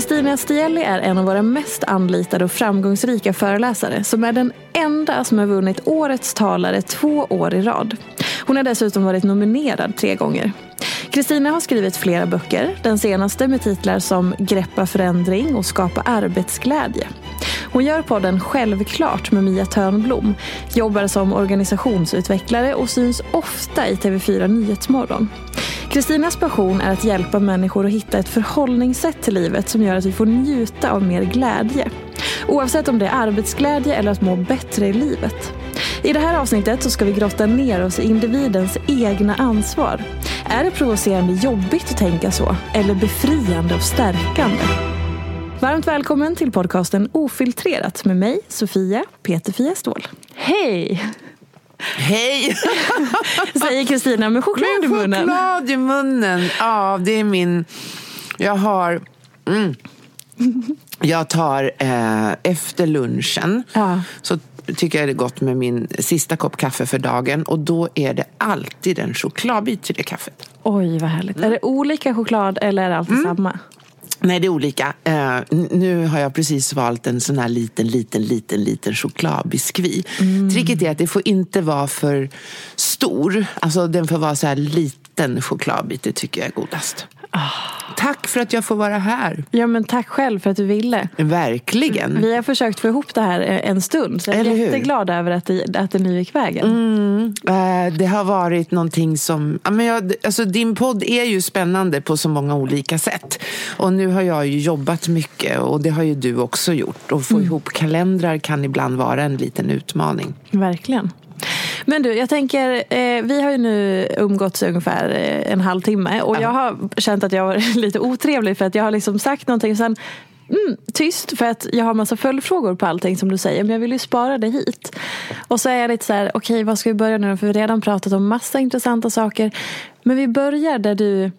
Kristina Stielli är en av våra mest anlitade och framgångsrika föreläsare som är den enda som har vunnit Årets talare två år i rad. Hon har dessutom varit nominerad tre gånger. Kristina har skrivit flera böcker, den senaste med titlar som Greppa förändring och Skapa arbetsglädje. Hon gör podden Självklart med Mia Törnblom, jobbar som organisationsutvecklare och syns ofta i TV4 Nyhetsmorgon. Kristinas passion är att hjälpa människor att hitta ett förhållningssätt till livet som gör att vi får njuta av mer glädje. Oavsett om det är arbetsglädje eller att må bättre i livet. I det här avsnittet så ska vi grotta ner oss i individens egna ansvar. Är det provocerande jobbigt att tänka så? Eller befriande och stärkande? Varmt välkommen till podcasten Ofiltrerat med mig, Sofia Peterfia Ståhl. Hej! Hej! Säger Kristina med choklad i munnen. choklad i munnen. Ja, det är min... Jag har... Mm. Jag tar eh, efter lunchen Ja. så tycker jag det är gott med min sista kopp kaffe för dagen och då är det alltid en chokladbit till det kaffet. Oj, vad härligt. Är det olika choklad eller är det alltid samma? Nej, det är olika. N- nu har jag precis valt en sån här liten, liten, liten, liten chokladbiskvi. Tricket är att det får inte vara för stor. Alltså den får vara så här liten chokladbit. Det tycker jag är godast. Tack för att jag får vara här. Ja, men tack själv för att du ville. Verkligen. Vi har försökt få ihop det här eh, en stund, så jag är Eller hur? jätteglad över att det, att det nu gick vägen. Eh, Det har varit någonting som... Ja, men jag, alltså din podd är ju spännande på så många olika sätt. Och nu har jag ju jobbat mycket och det har ju du också gjort. Och få ihop kalendrar kan ibland vara en liten utmaning. Verkligen. Men du, jag tänker, eh, vi har ju nu umgåtts ungefär eh, en halvtimme och jag har känt att jag varit lite otrevlig för att jag har liksom sagt någonting och sen mm, tyst för att jag har massa följdfrågor på allting som du säger men jag vill ju spara det hit. Och så är jag lite så här, okej vad ska vi börja nu för vi har redan pratat om massa intressanta saker. Men vi börjar där du,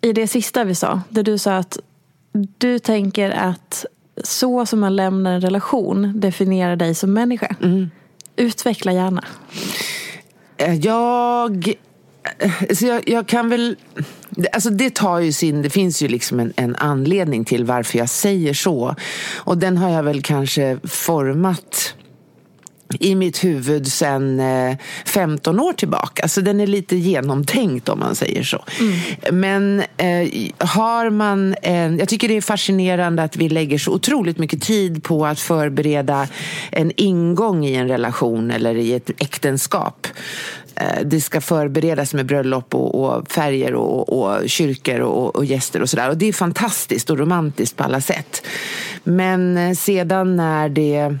i det sista vi sa, där du sa att du tänker att så som man lämnar en relation definierar dig som människa. Utveckla gärna. Eh, jag... Eh, så jag, jag kan väl... Alltså det tar ju sin... Det finns ju liksom en, en anledning till varför jag säger så. Och den har jag väl kanske format i mitt huvud sedan eh, 15 år tillbaka. Så den är lite genomtänkt om man säger så. Men eh, har man en... Jag tycker det är fascinerande att vi lägger så otroligt mycket tid på att förbereda en ingång i en relation eller i ett äktenskap. Eh, Det ska förberedas med bröllop och, och färger och, och kyrkor och, och gäster och sådär. Och det är fantastiskt och romantiskt på alla sätt. Men eh, sedan när det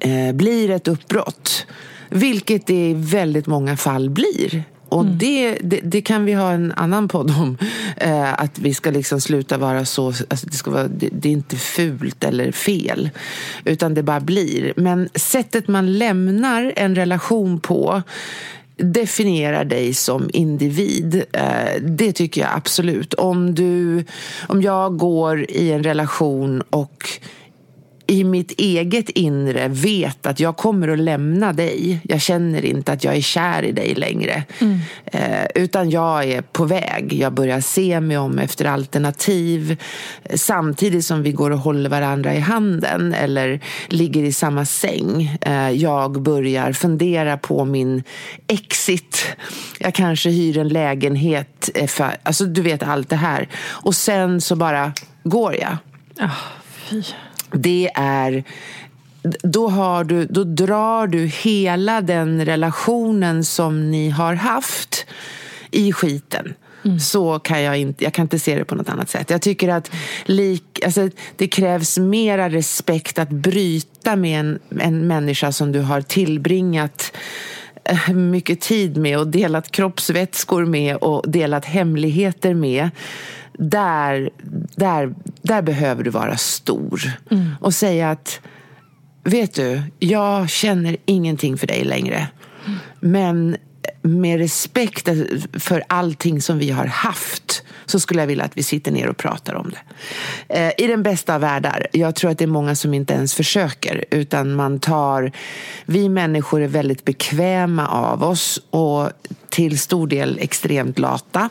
eh, blir ett uppbrott, vilket det i väldigt många fall blir. Och det, det, det kan vi ha en annan podd om. Eh, att vi ska liksom sluta vara så, alltså det, ska vara, det, det är inte fult eller fel. Utan det bara blir. Men sättet man lämnar en relation på definierar dig som individ. Eh, det tycker jag absolut. Om, du, om jag går i en relation och i mitt eget inre vet att jag kommer att lämna dig. Jag känner inte att jag är kär i dig längre. Mm. Eh, utan jag är på väg. Jag börjar se mig om efter alternativ. Samtidigt som vi går och håller varandra i handen eller ligger i samma säng. Eh, jag börjar fundera på min exit. Jag kanske hyr en lägenhet. Eh, för, alltså du vet allt det här. Och sen så bara går jag. Oh, fy det är då, har du, då drar du hela den relationen som ni har haft i skiten. Mm. Så kan jag inte, jag kan inte se det på något annat sätt. Jag tycker att lik, alltså, det krävs mera respekt att bryta med en, en människa som du har tillbringat eh, mycket tid med och delat kroppsvätskor med och delat hemligheter med där, där, där behöver du vara stor mm. och säga att vet du, jag känner ingenting för dig längre. Mm. Men med respekt för allting som vi har haft så skulle jag vilja att vi sitter ner och pratar om det. Eh, I den bästa av världar, jag tror att det är många som inte ens försöker utan man tar, vi människor är väldigt bekväma av oss och till stor del extremt lata.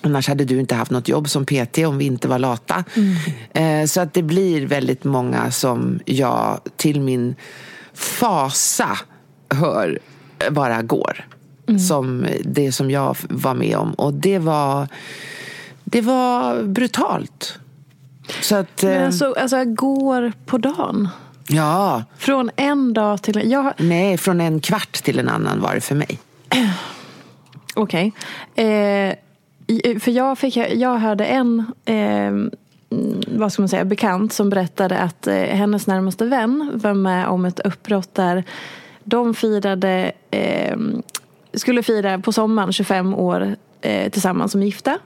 Annars hade du inte haft något jobb som PT om vi inte var lata. Mm. Så att det blir väldigt många som jag till min fasa hör bara går. Mm. Som det som jag var med om. Och det var, det var brutalt. Så att, Men alltså, alltså går på dagen? Ja. Från en dag till en... Jag... Nej, från en kvart till en annan var det för mig. Okej. Okay. Eh, för jag, fick, jag hörde en eh, vad ska man säga, bekant som berättade att eh, hennes närmaste vän var med om ett uppbrott där de firade, eh, skulle fira på sommaren 25 år eh, tillsammans som gifta.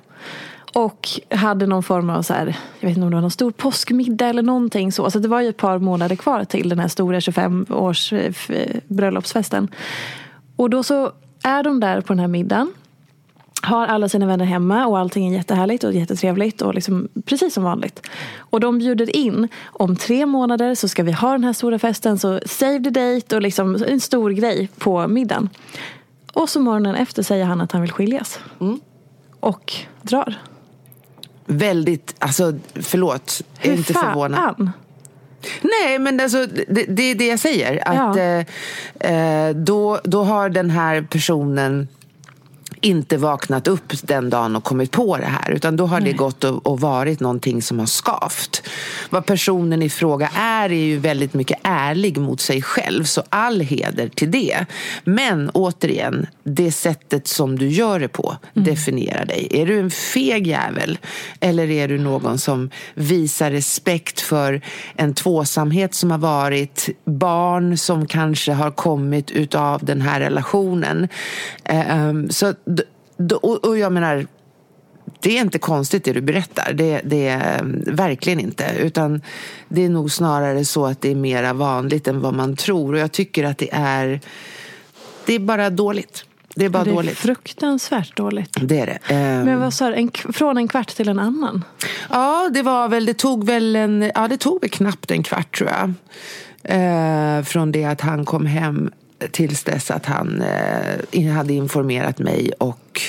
Och hade någon form av så här, jag vet inte om det var någon stor påskmiddag eller någonting så. Så det var ju ett par månader kvar till den här stora 25 års eh, bröllopsfesten. Och då så är de där på den här middagen har alla sina vänner hemma och allting är jättehärligt och jättetrevligt och liksom precis som vanligt. Och de bjuder in, om tre månader så ska vi ha den här stora festen så save the date och liksom en stor grej på middagen. Och så morgonen efter säger han att han vill skiljas. Mm. Och drar. Väldigt, alltså förlåt, Hur är inte fan? förvånad. Nej, men alltså, det, det är det jag säger. Att, ja. eh, eh då, då har den här personen inte vaknat upp den dagen och kommit på det här. Utan då har Nej. det gått och, och, varit någonting som har skavt. Vad personen i fråga är, är ju väldigt mycket ärlig mot sig själv. Så all heder till det. Men återigen, det sättet som du gör det på mm. definierar dig. Är du en feg jävel? Eller är du någon som visar respekt för en tvåsamhet som har varit, barn som kanske har kommit utav den här relationen. Um, så och, och jag menar, det är inte konstigt det du berättar. Det, det, är mm, verkligen inte. Utan det är nog snarare så att det är mera vanligt än vad man tror. Och jag tycker att det är, det är bara dåligt. Det är bara det är dåligt. fruktansvärt dåligt. Det är det. Men vad sa du, från en kvart till en annan? Ja, det var väl, det tog väl en, ja det tog väl knappt en kvart tror jag. Eh, från det att han kom hem tills dess att han eh, hade informerat mig och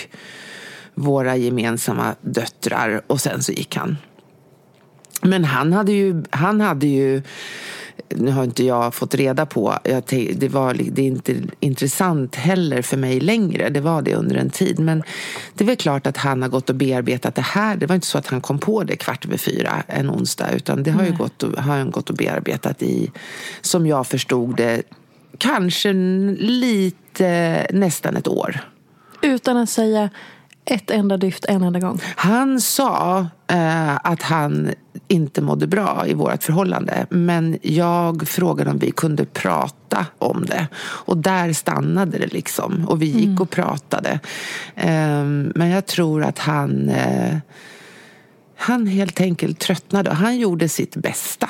våra gemensamma döttrar och sen så gick han. Men han hade ju, han hade ju nu har inte jag fått reda på, jag, det, var, det är inte intressant heller för mig längre, det var det under en tid. Men det är väl klart att han har gått och bearbetat det här. Det var inte så att han kom på det kvart över fyra en onsdag, utan det har, ju gått och, har han gått och bearbetat i, som jag förstod det, kanske lite nästan ett år. Utan att säga ett enda dyft en enda gång? Han sa eh, att han inte mådde bra i vårt förhållande. Men jag frågade om vi kunde prata om det. Och där stannade det liksom. Och vi gick mm. och pratade. Eh, men jag tror att han, eh, han helt enkelt tröttnade. Han gjorde sitt bästa.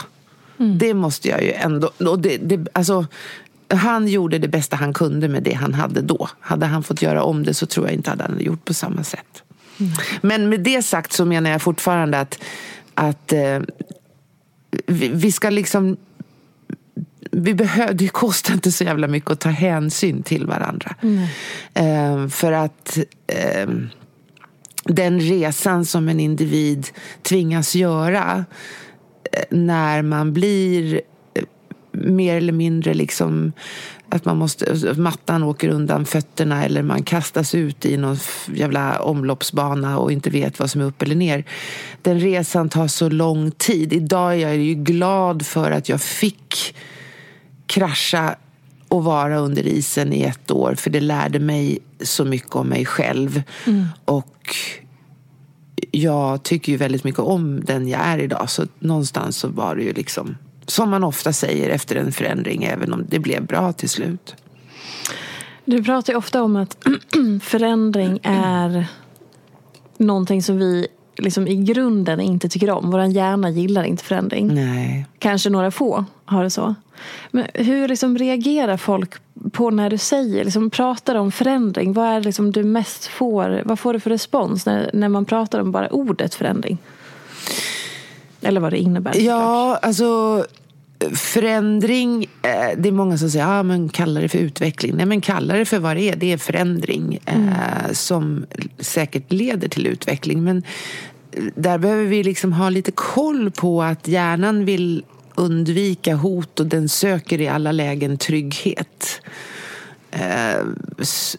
Mm. Det måste jag ju ändå... Och det, det, alltså, han gjorde det bästa han kunde med det han hade då. Hade han fått göra om det så tror jag inte att han hade gjort på samma sätt. Mm. Men med det sagt så menar jag fortfarande att, att eh, vi, vi, ska liksom... Vi behöver, det kostar inte så jävla mycket att ta hänsyn till varandra. Mm. Eh, för att eh, den resan som en individ tvingas göra eh, när man blir mer eller mindre liksom att man måste, mattan åker undan fötterna eller man kastas ut i någon jävla omloppsbana och inte vet vad som är upp eller ner. Den resan tar så lång tid. Idag är jag ju glad för att jag fick krascha och vara under isen i ett år för det lärde mig så mycket om mig själv. Mm. Och jag tycker ju väldigt mycket om den jag är idag så någonstans så var det ju liksom som man ofta säger efter en förändring, även om det blev bra till slut. Du pratar ju ofta om att förändring är någonting som vi liksom i grunden inte tycker om. Vår hjärna gillar inte förändring. Nej. Kanske några få har det så. Men hur liksom reagerar folk på när du säger, liksom pratar om förändring? Vad är liksom du mest får, vad får du för respons när, när man pratar om bara ordet förändring? Eller vad det innebär. Ja, alltså förändring, eh, det är många som säger, ah, men kalla det för utveckling. Nej men kalla det för vad det är, det är förändring eh, mm. som säkert leder till utveckling. Men där behöver vi liksom ha lite koll på att hjärnan vill undvika hot och den söker i alla lägen trygghet. Eh,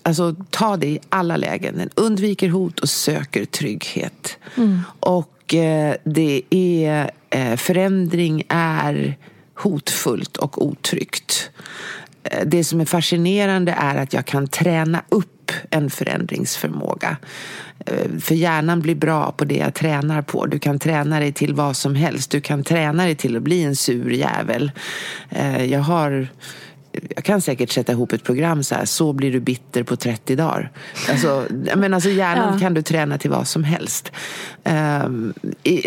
alltså ta det i alla lägen. Den undviker hot och söker trygghet. Mm. Och eh, det är, eh, förändring är hotfullt och otryggt. Eh, det som är fascinerande är att jag kan träna upp en förändringsförmåga. För hjärnan blir bra på det jag tränar på. Du kan träna dig till vad som helst. Du kan träna dig till att bli en sur jävel. Jag har jag kan säkert sätta ihop ett program så här, så blir du bitter på 30 dagar. Alltså, men alltså hjärnan ja. kan du träna till vad som helst. Um,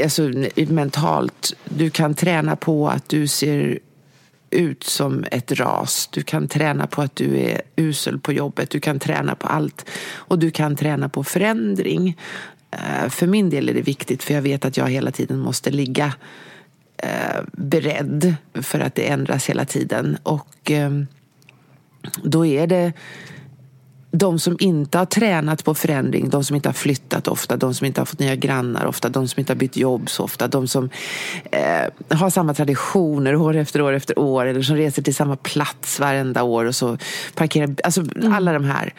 alltså, mentalt, du kan träna på att du ser ut som ett ras. Du kan träna på att du är usel på jobbet. Du kan träna på allt. Och du kan träna på förändring. Uh, för min del är det viktigt för jag vet att jag hela tiden måste ligga eh, beredd för att det ändras hela tiden. Och eh, då är det de som inte har tränat på förändring, de som inte har flyttat ofta, de som inte har fått nya grannar ofta, de som inte har bytt jobb så ofta, de som eh, har samma traditioner år efter år efter år eller som reser till samma plats varenda år och så parkerar, alltså mm. alla de här.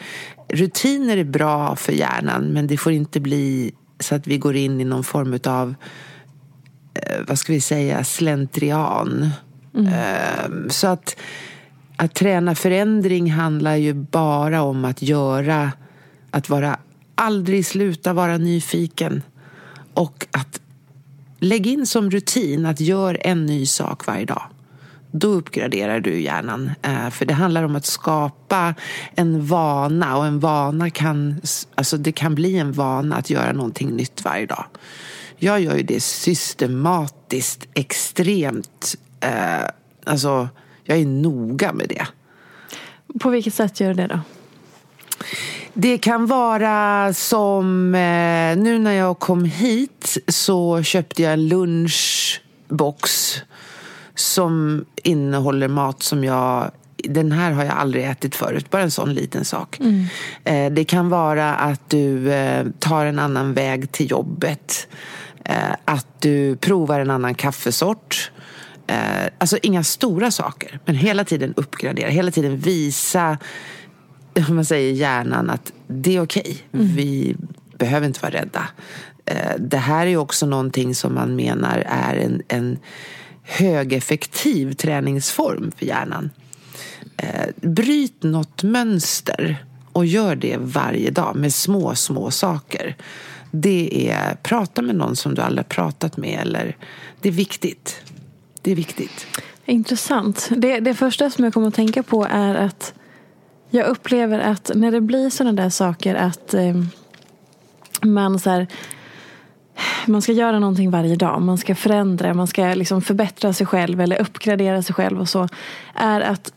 Rutiner är bra för hjärnan men det får inte bli så att vi går in i någon form av vad ska vi säga, slentrian. Mm. Ehm, så att, att träna förändring handlar ju bara om att göra, att vara, aldrig sluta vara nyfiken. Och att lägga in som rutin att gör en ny sak varje dag. Då uppgraderar du hjärnan. Eh, för det handlar om att skapa en vana och en vana kan, alltså det kan bli en vana att göra någonting nytt varje dag. Jag gör ju det systematiskt, extremt. Eh, alltså, jag är noga med det. På vilket sätt gör du det då? Det kan vara som eh, nu när jag kom hit så köpte jag en lunchbox som innehåller mat som jag den här har jag aldrig ätit förut, bara en sån liten sak. Mm. Eh, det kan vara att du eh, tar en annan väg till jobbet. Eh, att du provar en annan kaffesort. Eh, alltså inga stora saker, men hela tiden uppgradera, hela tiden visa man säger hjärnan att det är okej. Okay. Mm. Vi behöver inte vara rädda. Eh, det här är också någonting som man menar är en, en högeffektiv träningsform för hjärnan. Bryt något mönster och gör det varje dag med små, små saker. Det är prata med någon som du aldrig har pratat med. Eller, det är viktigt. Det är viktigt. Intressant. Det, det första som jag kommer att tänka på är att jag upplever att när det blir sådana där saker att eh, man så här, man ska göra någonting varje dag. Man ska förändra, man ska liksom förbättra sig själv eller uppgradera sig själv och så. Är att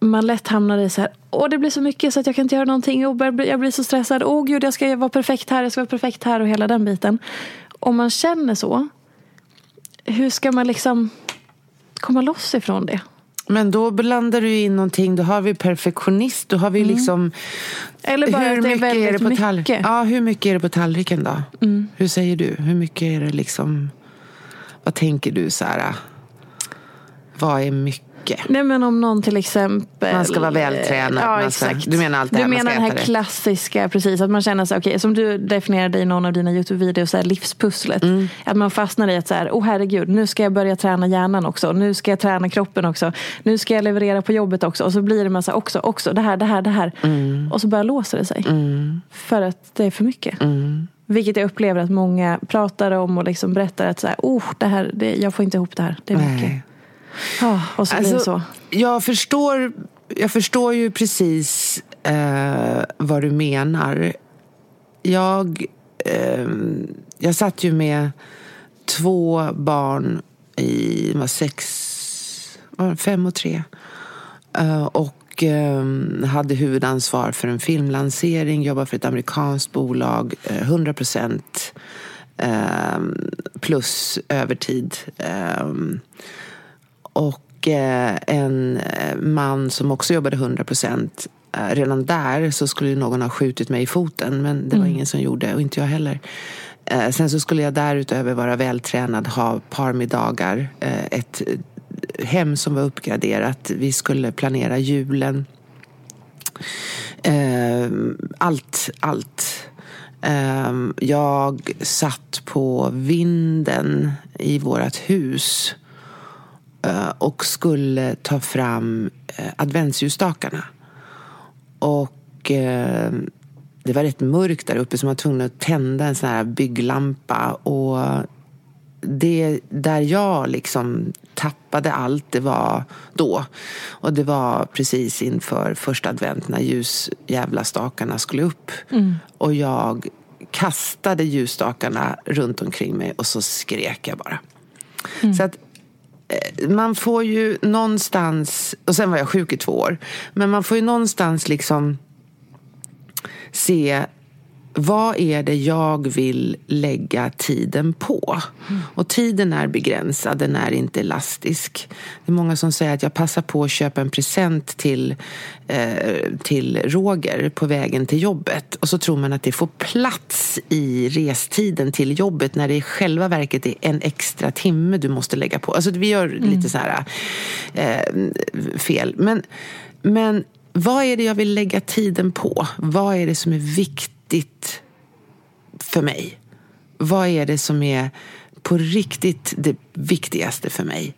man lätt hamnar i så här, åh det blir så mycket så att jag kan inte göra någonting. Jag blir så stressad. Åh gud, jag ska vara perfekt här, jag ska vara perfekt här och hela den biten. Om man känner så, hur ska man liksom komma loss ifrån det? Men då blandar du in någonting. Då har vi perfektionist. Då har vi mm. liksom... Eller bara hur att det är väldigt är det på tall- mycket. Ja, hur mycket är det på tallriken då? Mm. Hur säger du? Hur mycket är det liksom... Vad tänker du så här? Vad är mycket? Mycket. Nej men om någon till exempel. Man ska vara vältränad. Ja, exakt. du menar allt det Du här menar den här klassiska, precis. Att man känner sig, okej okay, som du definierade i någon av dina Youtube-videos, livspusslet. Mm. Att man fastnar i att så här, oh herregud, nu ska jag börja träna hjärnan också. Nu ska jag träna kroppen också. Nu ska jag leverera på jobbet också. Och så blir det massa också, också, det här, det här, det här. Mm. Och så börjar låsa det sig. Mm. För att det är för mycket. Mm. Vilket jag upplever att många pratar om och liksom berättar att så här, oh, det här, det, jag får inte ihop det här. Det är mycket. Nej. Ja, och så alltså, blir det så. Jag förstår, jag förstår ju precis eh, vad du menar. Jag, eh, jag satt ju med två barn i var sex, var fem och tre. Eh, och eh, hade huvudansvar för en filmlansering, jobbade för ett amerikanskt bolag, 100 eh, procent eh, plus övertid. Och eh, en eh, man som också jobbade 100 procent. Eh, redan där så skulle någon ha skjutit mig i foten men det var mm. ingen som gjorde och inte jag heller. Sen så skulle jag därutöver vara vältränad, ha parmiddagar, ett hem som var uppgraderat. Vi skulle planera julen. Allt, allt. Jag satt på vinden i vårt hus och skulle ta fram eh, adventsljusstakarna. Och eh, det var rätt mörkt där uppe så man var tvungen att tända en sån här bygglampa. Och det där jag liksom tappade allt, det var då. Och det var precis inför första advent när ljusjävla stakarna skulle upp. Mm. Och jag kastade ljusstakarna runt omkring mig och så skrek jag bara. Mm. Så att Eh, Eh, man får ju någonstans, och sen var jag sjuk i två år, men man får ju någonstans liksom se vad är det jag vill lägga tiden på? Mm. Och tiden är begränsad, den är inte elastisk. Det är många som säger att jag passar på att köpa en present till, eh, till Roger på vägen till jobbet. Och så tror man att det får plats i restiden till jobbet när det i själva verket är en extra timme du måste lägga på. Alltså vi gör mm. lite så här eh, fel. Men, men vad är det jag vill lägga tiden på? Vad är det som är viktigt? Riktigt för mig? Vad är det som är på riktigt det viktigaste för mig?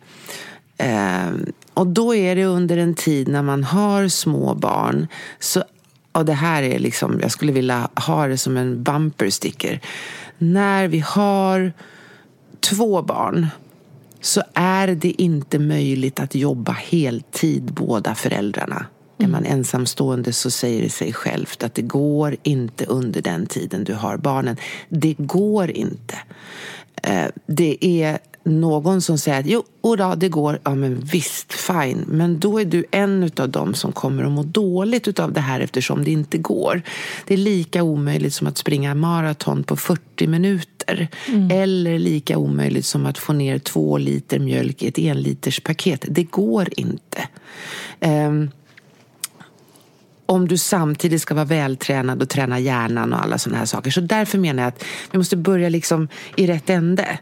Eh, och då är det under en tid när man har små barn. Så, och det här är liksom, jag skulle vilja ha det som en bumper sticker. När vi har två barn så är det inte möjligt att jobba heltid båda föräldrarna. Är man ensamstående så säger det sig självt att det går inte under den tiden du har barnen. Det går inte. Eh, det är någon som säger att jo, då, det går, ja men visst, fine. Men då är du en av dem som kommer att må dåligt av det här eftersom det inte går. Det är lika omöjligt som att springa maraton på 40 minuter. Mm. Eller lika omöjligt som att få ner två liter mjölk i ett enliters paket. Det går inte. Um, om du samtidigt ska vara vältränad och träna hjärnan och alla sådana här saker. Så därför menar jag att vi måste börja liksom i rätt ände.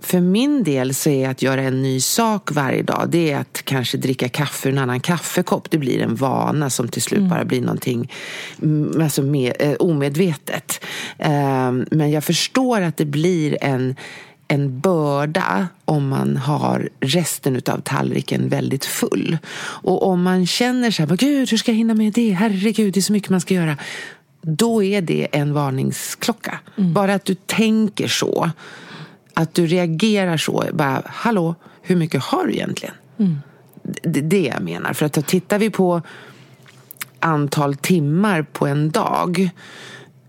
För min del så är att göra en ny sak varje dag, det är att kanske dricka kaffe ur en annan kaffekopp. Det blir en vana som till slut mm. bara blir någonting mm, alltså med, eh, omedvetet. Eh, men jag förstår att det blir en en börda om man har resten av tallriken väldigt full. Och om man känner så här, gud hur ska jag hinna med det? Herregud, det är så mycket man ska göra. Då är det en varningsklocka. Mm. Bara att du tänker så. Att du reagerar så. Bara, hallå, hur mycket har du egentligen? Mm. Det är det jag menar. För att tittar vi på antal timmar på en dag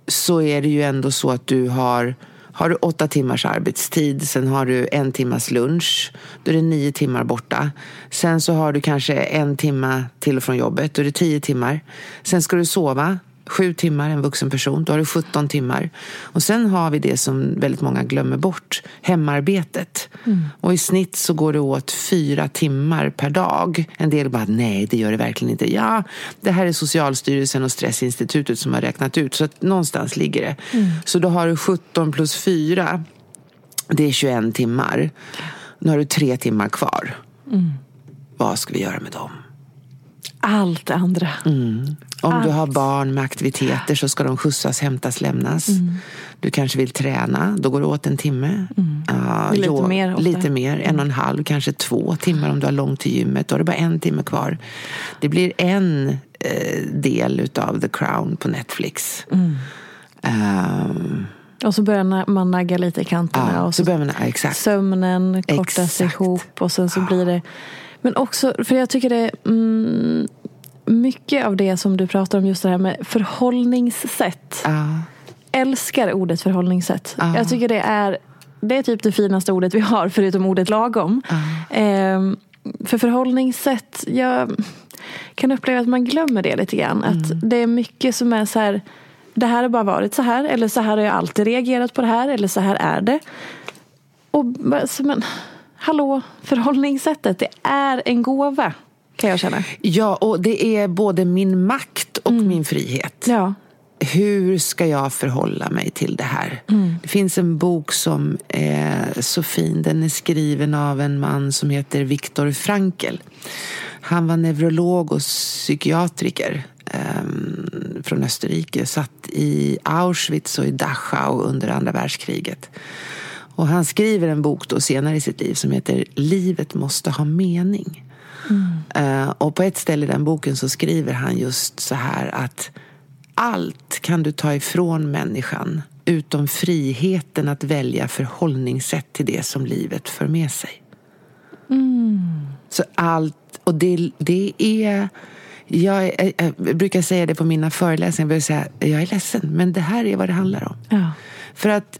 så är det ju ändå så att du har har du åtta timmars arbetstid, sen har du en timmas lunch, då är det nio timmar borta. Sen så har du kanske en timma till och från jobbet, då är det tio timmar. Sen ska du sova, sju timmar en vuxen person, då har du 17 timmar. Och sen har vi det som väldigt många glömmer bort, hemarbetet. Mm. Och i snitt så går det åt fyra timmar per dag. En del bara, nej det gör det verkligen inte. Ja, det här är Socialstyrelsen och Stressinstitutet som har räknat ut, så att någonstans ligger det. Mm. Så då har du 17 plus 4, det är 21 timmar. Nu har du tre timmar kvar. Mm. Vad ska vi göra med dem? Allt andra. Mm. Om Allt. du har barn med aktiviteter så ska de skjutsas, hämtas, lämnas. Mm. Du kanske vill träna, då går det åt en timme. Mm. Uh, lite, jo, mer ofta. lite mer, en och en halv, kanske två timmar om du har långt till gymmet. Då har du bara en timme kvar. Det blir en eh, del utav The Crown på Netflix. Um, och så börjar man nagga lite i kanterna. Ja, och så, så man, exakt. Sömnen kortas exakt. ihop och sen så blir det men också, för jag tycker det mm, mycket av det som du pratar om, just det här med förhållningssätt. Uh. Älskar ordet förhållningssätt. Uh. Jag tycker det är, det är typ det finaste ordet vi har, förutom ordet lagom. Uh. Eh, för förhållningssätt, jag kan uppleva att man glömmer det lite grann. Mm. Att det är mycket som är så här, det här har bara varit så här, eller så här har jag alltid reagerat på det här, eller så här är det. Och men, hallå, förhållningssättet, det är en gåva kan jag känna. Ja, och det är både min makt och mm. min frihet. Ja. Hur ska jag förhålla mig till det här? Mm. Det finns en bok som är så fin. Den är skriven av en man som heter Viktor Frankl. Han var neurolog och psykiatriker um, från Österrike. Satt i Auschwitz och i Dachau under andra världskriget. Och han skriver en bok då senare i sitt liv som heter Livet måste ha mening. Mm. Uh, och på ett ställe i den boken så skriver han just så här att allt kan du ta ifrån människan utom friheten att välja förhållningssätt till det som livet för med sig. Mm. Så allt, och det, det är... Jag, jag, jag, brukar säga det på mina föreläsningar, jag, säga, jag är ledsen, men det här är vad det handlar om. Ja. För att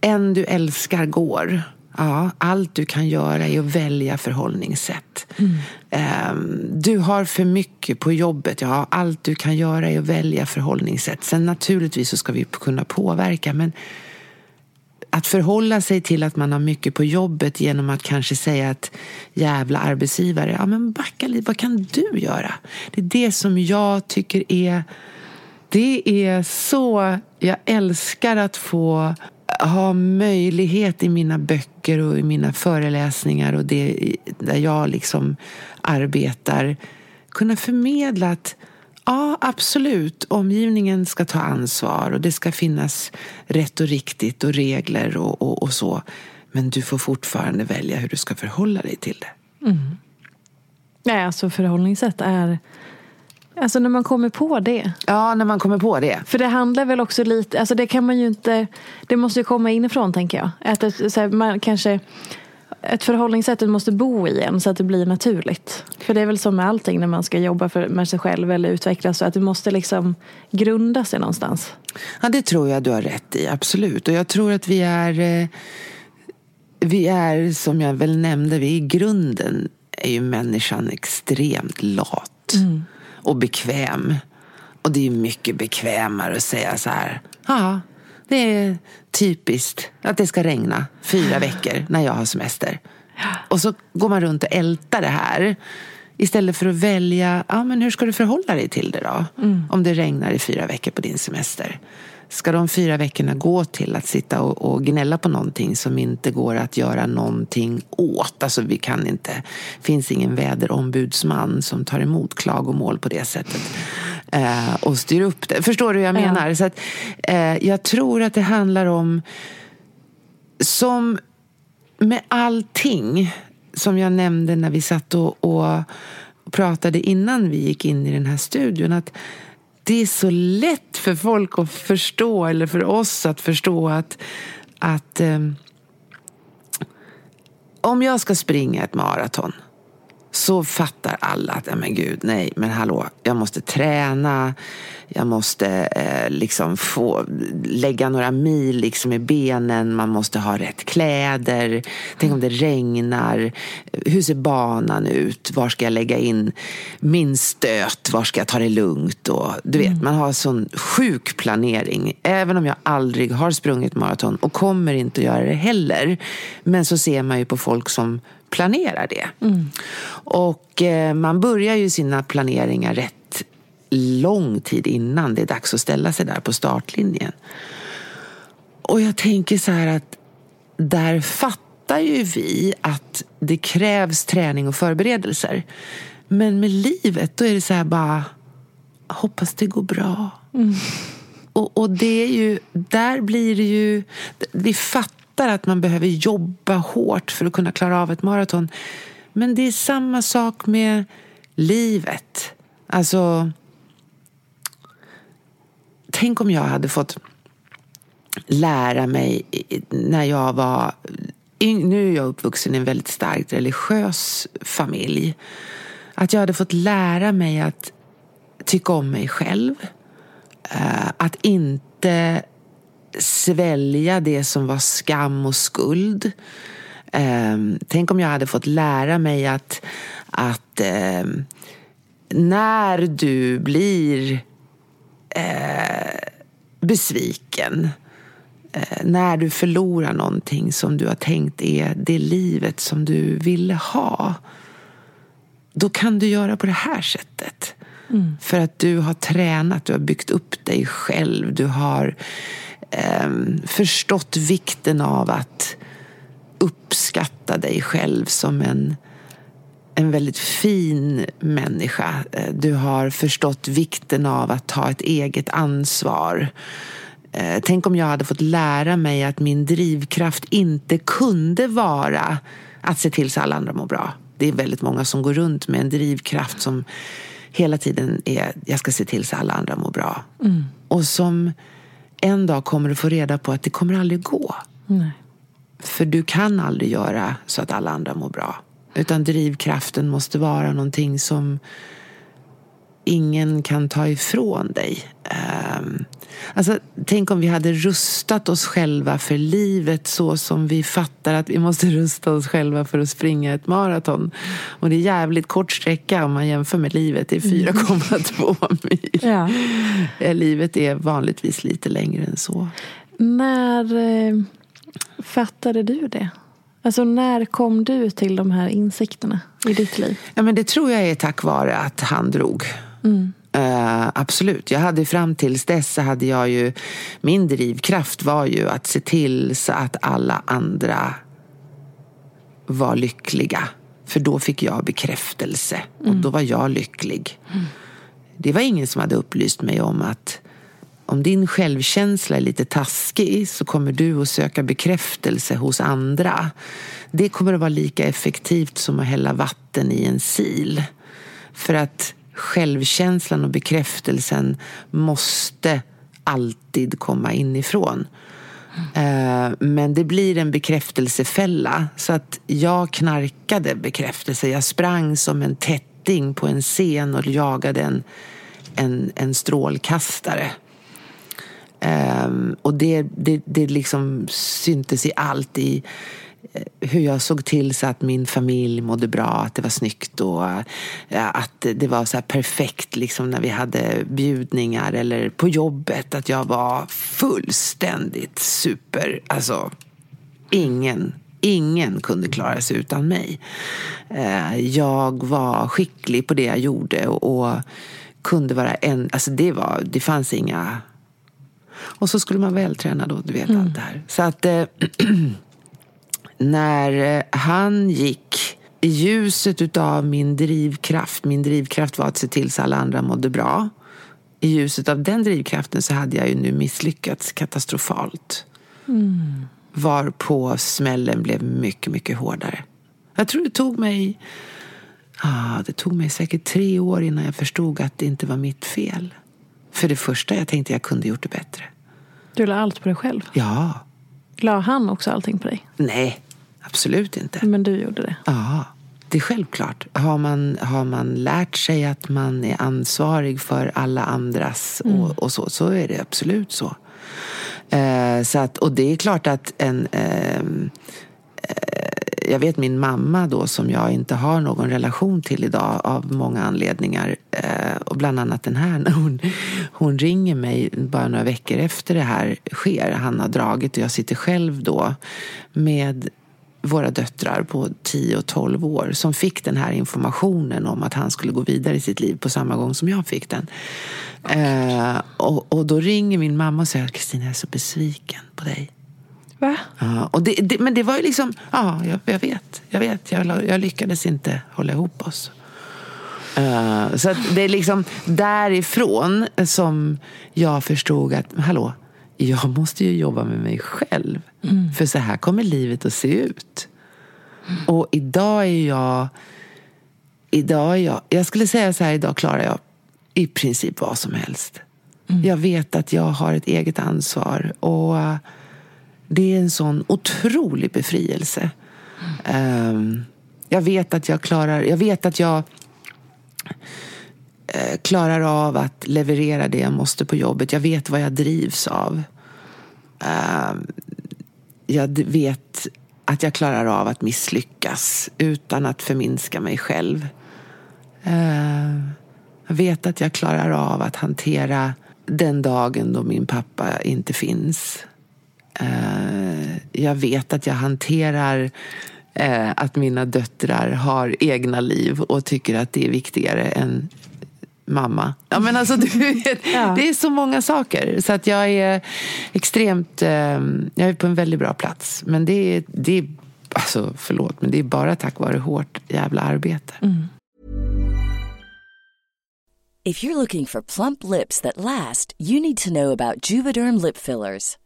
en du älskar går. Ja, allt du kan göra är att välja förhållningssätt. Mm. Um, du har för mycket på jobbet. Ja, allt du kan göra är att välja förhållningssätt. Sen naturligtvis så ska vi kunna påverka, men att förhålla sig till att man har mycket på jobbet genom att kanske säga att jävla arbetsgivare, ja men backa lite, vad kan du göra? Det är det som jag tycker är, det är så, jag älskar att få ha möjlighet i mina böcker och i mina föreläsningar och det där jag liksom arbetar kunna förmedla att ja, absolut, omgivningen ska ta ansvar och det ska finnas rätt och riktigt och regler och, och, och så. Men du får fortfarande välja hur du ska förhålla dig till det. Mm. Nej, alltså förhållningssätt är Alltså när man kommer på det. Ja, när man kommer på det. För det handlar väl också lite, alltså det kan man ju inte, det måste ju komma inifrån tänker jag. Att det, så här, man kanske, ett förhållningssätt måste bo i en så att det blir naturligt. För det är väl som med allting när man ska jobba för, med sig själv eller utvecklas, så att det måste liksom grunda sig någonstans. Ja, det tror jag du har rätt i, absolut. Och jag tror att vi är, eh, vi är som jag väl nämnde, vi i grunden är ju människan extremt lat. Mm och bekväm. Och det är mycket bekvämare att säga så här. Ja, det är typiskt att det ska regna fyra veckor när jag har semester. Och så går man runt och ältar det här. Istället för att välja, ja men hur ska du förhålla dig till det då? Mm. Om det regnar i fyra veckor på din semester. Ska de fyra veckorna gå till att sitta och, och, gnälla på någonting som inte går att göra någonting åt? Alltså vi kan inte, finns ingen väderombudsman som tar emot klagomål på det sättet. Eh, och styr upp det. Förstår du hur jag menar? Ja. Så att, eh, jag tror att det handlar om som med allting som jag nämnde när vi satt och, och pratade innan vi gick in i den här studion. att det är så lätt för folk att förstå, eller för oss att förstå att, att um, om jag ska springa ett maraton så fattar alla att, men gud, nej, men hallå, jag måste träna, jag måste eh, liksom få lägga några mil liksom i benen, man måste ha rätt kläder, tänk om det regnar, hur ser banan ut, var ska jag lägga in min stöt, var ska jag ta det lugnt? Och du vet, mm. man har sån sjuk planering, även om jag aldrig har sprungit maraton och kommer inte att göra det heller, men så ser man ju på folk som planerar det. Mm. Och eh, man börjar ju sina planeringar rätt lång tid innan det är dags att ställa sig där på startlinjen. Och jag tänker så här att där fattar ju vi att det krävs träning och förberedelser. Men med livet, då är det så här bara, hoppas det går bra. Mm. Och, och, det är ju, där blir det ju, vi fattar fattar att man behöver jobba hårt för att kunna klara av ett maraton. Men det är samma sak med livet. Alltså... Tänk om jag hade fått lära mig när jag var... Nu är jag uppvuxen i en väldigt starkt religiös familj. Att jag hade fått lära mig att tycka om mig själv. Eh, att inte svälja det som var skam och skuld. Um, tänk om jag hade fått lära mig att, att um, när du blir uh, besviken, uh, när du förlorar någonting som du har tänkt är det livet som du ville ha, då kan du göra på det här sättet. Mm. För att du har tränat, du har byggt upp dig själv, du har eh, förstått vikten av att uppskatta dig själv som en, en väldigt fin människa. Eh, du har förstått vikten av att ta ett eget ansvar. Eh, tänk om jag hade fått lära mig att min drivkraft inte kunde vara att se till så alla andra mår bra. Det är väldigt många som går runt med en drivkraft som hela tiden är jag ska se till så alla andra mår bra. Mm. Och som en dag kommer du få reda på att det kommer aldrig gå. Nej. För du kan aldrig göra så att alla andra mår bra. Utan drivkraften måste vara någonting som ingen kan ta ifrån dig. Um, alltså, tänk om vi hade rustat oss själva för livet så som vi fattar att vi måste rusta oss själva för att springa ett maraton. Och det är jävligt kort sträcka om man jämför med livet. Det är 4,2 mm. mil. Ja. Eh, livet är vanligtvis lite längre än så. När eh, fattade du det? Alltså när kom du till de här insikterna i ditt liv? Ja, men det tror jag är tack vare att han drog. Mm. Uh, absolut. Jag hade fram tills dess så hade jag ju min drivkraft var ju att se till så att alla andra var lyckliga. För då fick jag bekräftelse och mm. då var jag lycklig. Mm. Det var ingen som hade upplyst mig om att om din självkänsla är lite taskig så kommer du att söka bekräftelse hos andra. Det kommer att vara lika effektivt som att hälla vatten i en sil. För att självkänslan och bekräftelsen måste alltid komma inifrån. Mm. Men det blir en bekräftelsefälla. Så att jag knarkade bekräftelse. Jag sprang som en tätting på en scen och jagade en, en, en strålkastare. Um, och det, det, det liksom syntes i allt. I hur jag såg till så att min familj mådde bra, att det var snyggt och uh, att det var så perfekt liksom när vi hade bjudningar eller på jobbet. Att jag var fullständigt super. Alltså, ingen Ingen kunde klara sig utan mig. Uh, jag var skicklig på det jag gjorde och, kunde vara en... Alltså det, var, det fanns inga och så skulle man vältränad och du vet mm. allt det här. Så att eh, när eh, han gick i ljuset av min drivkraft, min drivkraft var att se till så alla andra mådde bra. I ljuset av den drivkraften så hade jag ju nu misslyckats katastrofalt. Mm. var på smällen blev mycket, mycket hårdare. Jag tror det tog mig, ah, det tog mig säkert tre år innan jag förstod att det inte var mitt fel. För det första, jag tänkte jag kunde gjort det bättre. Du la allt på dig själv? Ja. La han också allting på dig? Nej, absolut inte. Men du gjorde det? Ja, det är självklart. Har man, har man lärt sig att man är ansvarig för alla andras mm. och, och, så, så är det absolut så. Eh, så att, och det är klart att en eh, jag vet min mamma då som jag inte har någon relation till idag av många anledningar. Eh, och bland annat den här när hon, hon ringer mig bara några veckor efter det här sker. Han har dragit och jag sitter själv då med våra döttrar på 10 och 12 år som fick den här informationen om att han skulle gå vidare i sitt liv på samma gång som jag fick den. Eh, och, och då ringer min mamma och säger Kristina, jag är så besviken på dig. Va? Ja, och det, det, men det var ju liksom, ja, jag, jag vet, jag vet, jag, jag, lyckades inte hålla ihop oss. Uh, så det är liksom därifrån som jag förstod att, hallå, jag måste ju jobba med mig själv. Mm. För så här kommer livet att se ut. Mm. Och idag är jag, idag är jag, jag skulle säga så här, idag klarar jag i princip vad som helst. Mm. Jag vet att jag har ett eget ansvar. Och det är en sån otrolig befrielse. Mm. Jag vet att jag klarar, jag vet att jag Eh, klarar av att leverera det jag måste på jobbet. Jag vet vad jag drivs av. Ehm, jag vet att jag klarar av att misslyckas utan att förminska mig själv. Ehm, jag vet att jag klarar av att hantera den dagen då min pappa inte finns. Ehm, jag vet att jag hanterar eh, att mina döttrar har egna liv och tycker att det är viktigare än mamma. Ja, men alltså, du vet, ja. Det är så många saker. Så att jag är extremt... Eh, jag är på en väldigt bra plats. Men det är, det är alltså, förlåt, men det är bara tack vare hårt jävla arbete. Mm. If you're looking for plump lips that last, you need to know about juvederm lip fillers.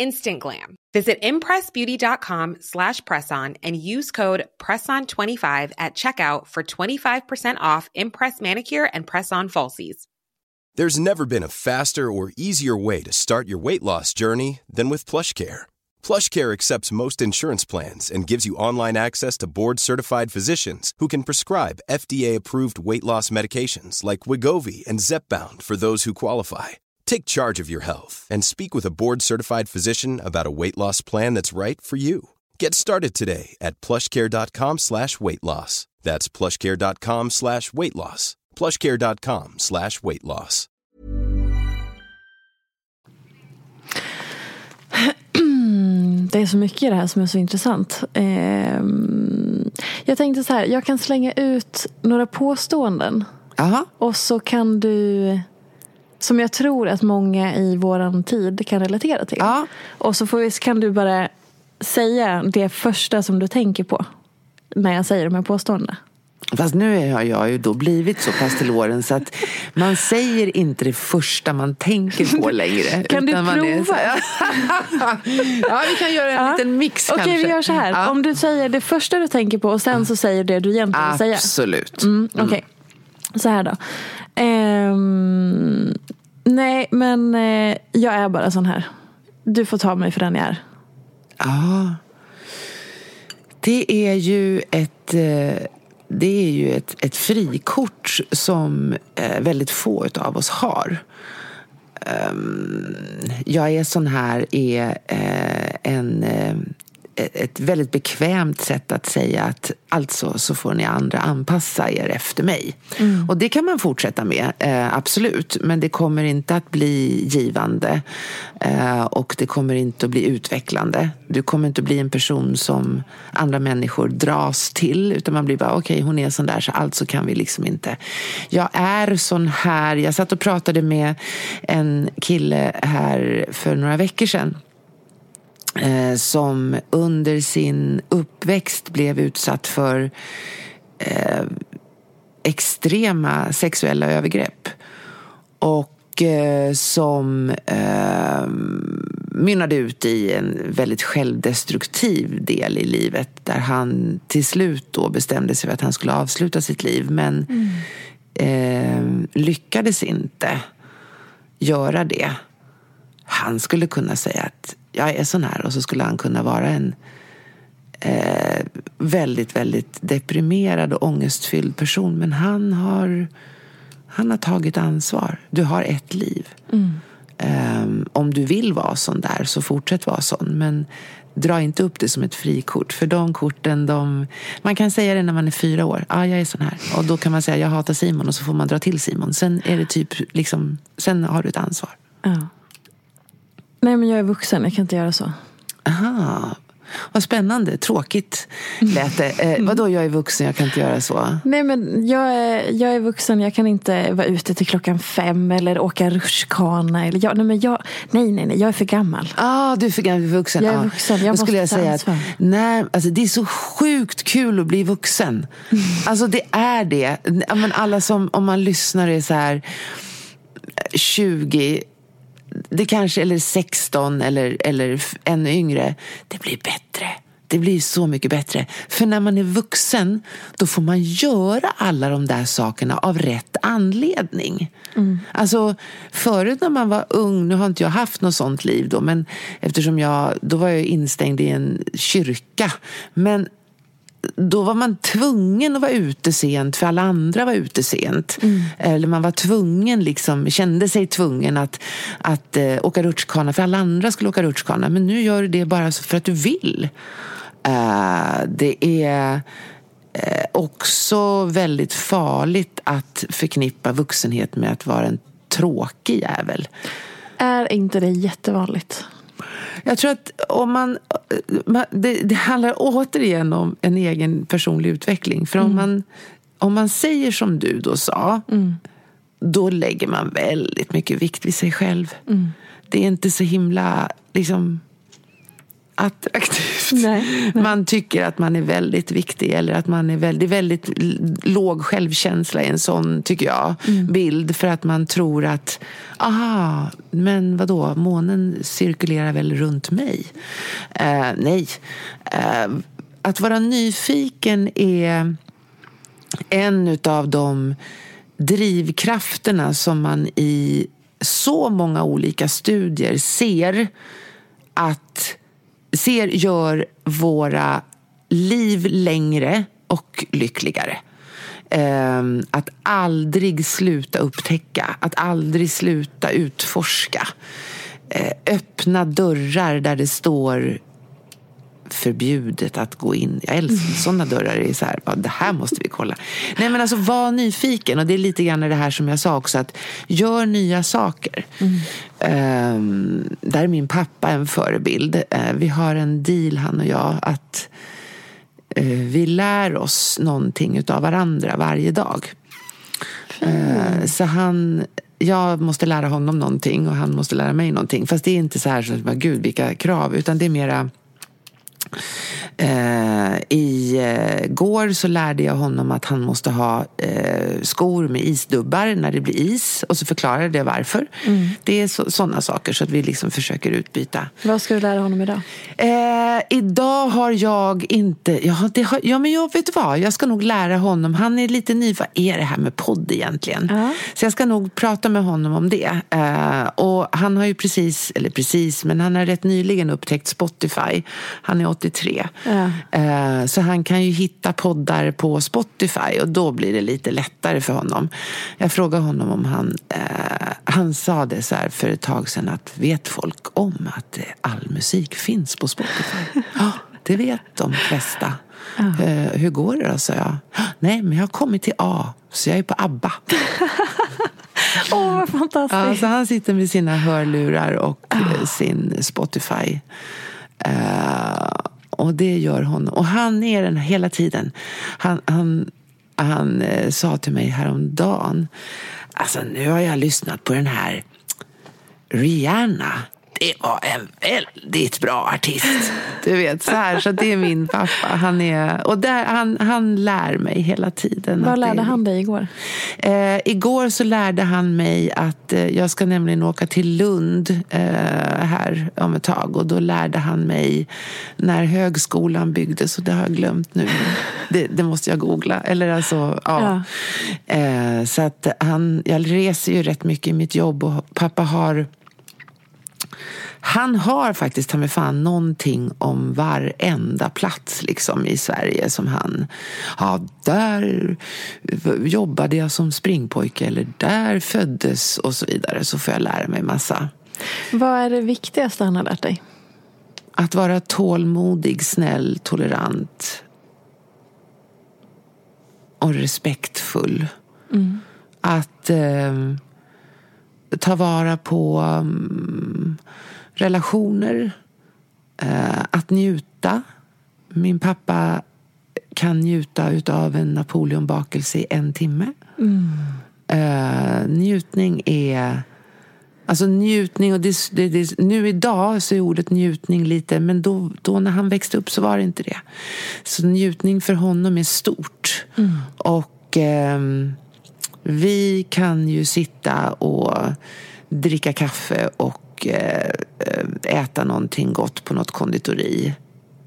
instant glam. Visit impressbeauty.com slash presson and use code PRESSON25 at checkout for 25% off Impress Manicure and Press-On Falsies. There's never been a faster or easier way to start your weight loss journey than with PlushCare. PlushCare accepts most insurance plans and gives you online access to board-certified physicians who can prescribe FDA-approved weight loss medications like Wigovi and Zepbound for those who qualify Take charge of your health and speak with a board certified physician about a weight loss plan that's right for you. Get started today at plushcare.com slash weight loss. That's plushcare.com slash weight loss. Plushcare.com slash weight loss. Det är så mycket i det här som är så intressant. Ehm, jag tänkte så här, jag kan slänga ut några påståenden. Aha. Och så kan du, som jag tror att många i våran tid kan relatera till. Ja. Och så får vi, kan du bara säga det första som du tänker på när jag säger de här påståendena. Fast nu har jag ju då blivit så pass till åren så att man säger inte det första man tänker på längre. Kan du prova? här- ja, vi kan göra en Ja. liten mix Okej, kanske. vi gör så här. Ja. Om du säger det första du tänker på och sen så säger det du egentligen vill säga. Absolut. Mm, Okej, så här då. Um, nej, men eh, jag är bara sån här. Du får ta mig för den jag är. Ja. Det är ju ett, eh, det är ju ett, ett frikort som eh, väldigt få av oss har. Um, Jag är sån här är eh, en, eh, ett väldigt bekvämt sätt att säga att alltså så får ni andra anpassa er efter mig. Och det kan man fortsätta med, eh, absolut. Men det kommer inte att bli givande eh, och det kommer inte att bli utvecklande. Du kommer inte att bli en person som andra människor dras till utan man blir bara okej hon är sån där så alltså kan vi liksom inte. Jag är sån här, jag satt och pratade med en kille här för några veckor sedan eh, som under sin uppväxt blev utsatt för eh, extrema sexuella övergrepp. Och eh, som eh, mynnade ut i en väldigt självdestruktiv del i livet där han till slut då bestämde sig för att han skulle avsluta sitt liv men eh, lyckades inte göra det. Han skulle kunna säga att jag är sån här och så skulle han kunna vara en eh, väldigt, väldigt deprimerad och ångestfylld person. Men han har, han har tagit ansvar. Du har ett liv. Eh, om du vill vara sån där så fortsätt vara sån. Men dra inte upp det som ett frikort. För de korten, de... Man kan säga det när man är fyra år. Ja, jag är sån här. Och då kan man säga jag hatar Simon och så får man dra till Simon. Sen är det typ liksom, sen har du ett ansvar. Ja. Nej, men jag är vuxen. Jag kan inte göra så. Aha, vad spännande. Tråkigt lät det. Eh, vadå, jag är vuxen, jag kan inte göra så? Nej, men jag är, jag är vuxen. Jag kan inte vara ute till klockan fem eller åka rutschkana. Eller jag, nej, men jag, nej, nej, nej. Jag är för gammal. Ah, du är för gammal för vuxen. Jag är Ah. vuxen, jag Då måste skulle jag säga att nej, alltså, det är så sjukt kul att bli vuxen. Alltså det är det. Men alla som, om man lyssnar är så här 20 det kanske, eller 16 eller, eller ännu yngre. Det blir bättre. Det blir så mycket bättre. För när man är vuxen, då får man göra alla de där sakerna av rätt anledning. Alltså, förut när man var ung, nu har inte jag haft något sånt liv då, men eftersom jag, då var jag instängd i en kyrka. Men då var man tvungen att vara ute sent för alla andra var ute sent. Eller man var tvungen, liksom, kände sig tvungen att, att eh, åka rutschkana för alla andra skulle åka rutschkana. Men nu gör du det bara för att du vill. Eh, det är eh, också väldigt farligt att förknippa vuxenhet med att vara en tråkig jävel. Är inte det jättevanligt? Jag tror att om man, det, det handlar återigen om en egen personlig utveckling. För om, man, om man säger som du då sa, då lägger man väldigt mycket vikt vid sig själv. Det är inte så himla liksom, attraktivt. Nej, Man tycker att man är väldigt viktig eller att man är väldigt, väldigt låg självkänsla i en sån, tycker jag, bild. För att man tror att, aha, men vadå, månen cirkulerar väl runt mig? Eh, nej. Eh, att vara nyfiken är en av de drivkrafterna som man i så många olika studier ser att ser gör våra liv längre och lyckligare. Ehm, att aldrig sluta upptäcka, att aldrig sluta utforska. Eh, öppna dörrar där det står förbjudet att gå in. Jag älskar sådana dörrar. Är så här, det här måste vi kolla. Nej men alltså var nyfiken. Och det är lite grann det här som jag sa också. Att gör nya saker. Um, där är min pappa en förebild. Uh, vi har en deal han och jag. Att uh, vi lär oss någonting av varandra varje dag. Uh, så han jag måste lära honom någonting och han måste lära mig någonting. Fast det är inte så här, gud vilka krav, utan det är mera Eh, I eh, går så lärde jag honom att han måste ha eh, skor med isdubbar när det blir is. Och så förklarade jag varför. Mm. Det är sådana saker så att vi liksom försöker utbyta. Vad ska du lära honom idag? Eh, idag har jag inte... Ja, har, ja, men jag vet vad. Jag ska nog lära honom. Han är lite ny. Vad är det här med podd egentligen? Ja. Så jag ska nog prata med honom om det. Eh, och han har ju precis, eller precis, men han har rätt nyligen upptäckt Spotify. Han är 83. Ja. Eh, så han kan ju hitta poddar på Spotify och då blir det lite lättare för honom. Jag frågade honom om han, eh, han sa det så här för ett tag sedan att vet folk om att all musik finns på Spotify? Ja, det vet de flesta. Ja. Eh, hur går det då, sa jag. Nej, men jag har kommit till A, så jag är på ABBA. Åh, oh, vad fantastiskt. Ja, så han sitter med sina hörlurar och oh. sin Spotify. Uh, och det gör honom. Och han är den hela tiden. Han, han, han eh, sa till mig häromdagen. Alltså nu har jag lyssnat på den här Rihanna det var en väldigt bra artist. Du vet, så här. Så det är min pappa. Han, är, och där, han, han lär mig hela tiden. Vad lärde det, han dig igår? Eh, igår så lärde han mig att eh, jag ska nämligen åka till Lund eh, här om ett tag. Och då lärde han mig när högskolan byggdes. Och det har jag glömt nu. Det, det måste jag googla. Eller alltså, ja. ja. Eh, så att han, jag reser ju rätt mycket i mitt jobb och pappa har han har faktiskt ta mig fan någonting om varenda plats liksom i Sverige som han... Ja, där jobbade jag som springpojke eller där föddes och så vidare. Så får jag lära mig massa. Vad är det viktigaste han har lärt dig? Att vara tålmodig, snäll, tolerant och respektfull. Mm. Att eh, ta vara på um, relationer, uh, att njuta. Min pappa kan njuta av en Napoleonbakelse i en timme. Mm. Uh, njutning är... Alltså njutning, och det, det, det, nu idag så är ordet njutning lite, men då, då när han växte upp så var det inte det. Så njutning för honom är stort. Mm. Och... Um, vi kan ju sitta och dricka kaffe och eh, äta någonting gott på något konditori.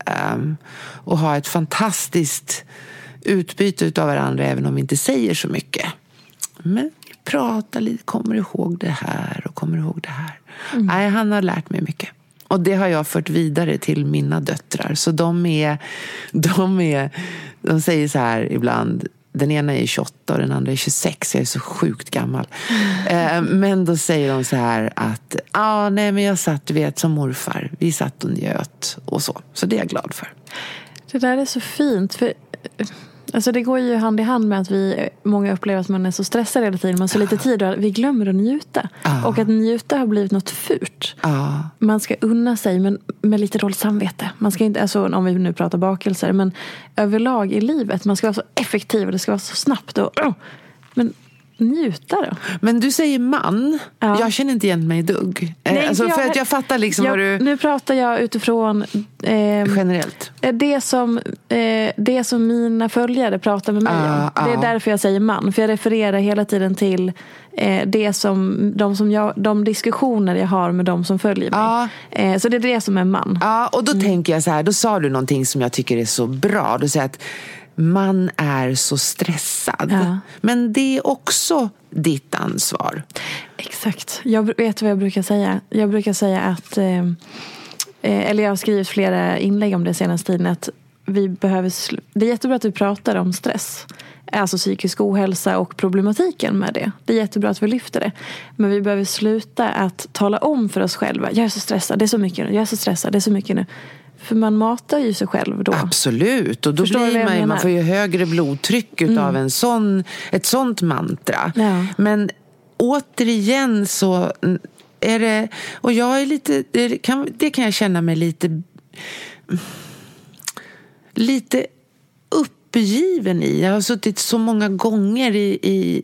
Ehm, och ha ett fantastiskt utbyte av varandra även om vi inte säger så mycket. Men vi pratar lite, kommer ihåg det här och kommer ihåg det här. Mm. Nej, han har lärt mig mycket. Och det har jag fört vidare till mina döttrar. Så de är, de är, de säger så här ibland, den ena är 28 och den andra är 26. Jag är så sjukt gammal. Eh, men då säger de så här att ah, nej, men jag satt vet, som morfar. Vi satt och njöt och så. Så det är jag glad för. Det där är så fint. För Alltså det går ju hand i hand med att vi, många upplever att man är så stressad hela tiden. Man har så lite tid och vi glömmer att njuta. Ah. Och att njuta har blivit något fult. Ah. Man ska unna sig men med lite dåligt samvete. Man ska inte, alltså, om vi nu pratar bakelser, men överlag i livet. Man ska vara så effektiv och det ska vara så snabbt. Och, oh, men njuta då. Men du säger man. Ja. Jag känner inte igen mig ett dugg. Eh, Nej, alltså, jag, för att jag fattar liksom jag, vad du... Nu pratar jag utifrån... Eh, Generellt? Det som, eh, det som mina följare pratar med mig ah, om. Ah. Det är därför jag säger man. För jag refererar hela tiden till eh, det som, de, som jag, de diskussioner jag har med de som följer mig. Ah. Eh, så det är det som är man. Ja, och då mm. tänker jag så här. Då sa du någonting som jag tycker är så bra. Du säger att man är så stressad. Ja. Men det är också ditt ansvar. Exakt. Jag vet vad jag brukar säga. Jag brukar säga att, eh, eh, eller jag har skrivit flera inlägg om det senaste tiden, att vi behöver, det är jättebra att vi pratar om stress. Alltså psykisk ohälsa och problematiken med det. Det är jättebra att vi lyfter det. Men vi behöver sluta att tala om för oss själva. Jag är så stressad, det är så mycket nu. Jag är så stressad, det är så mycket nu. För man matar ju sig själv då. Absolut, och då Förstår blir man, man? Mm. får ju högre blodtryck utav en sån, ett sånt mantra. Ja. Men återigen så är det, och jag är lite, det kan, det kan jag känna mig lite, lite uppgiven i. Jag har suttit så många gånger i, i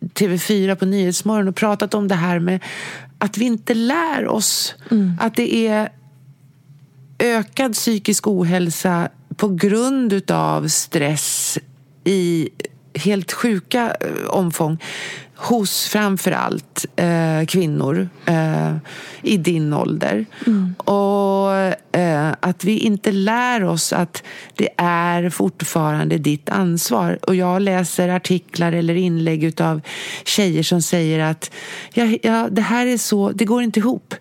TV4 på Nyhetsmorgon och pratat om det här med att vi inte lär oss. Att det är ökad psykisk ohälsa på grund utav stress i helt sjuka eh, omfång hos framför allt eh, kvinnor eh, i din ålder. Och eh, att vi inte lär oss att det är fortfarande ditt ansvar. Och jag läser artiklar eller inlägg utav tjejer som säger att ja, ja, det här är så, det går inte ihop.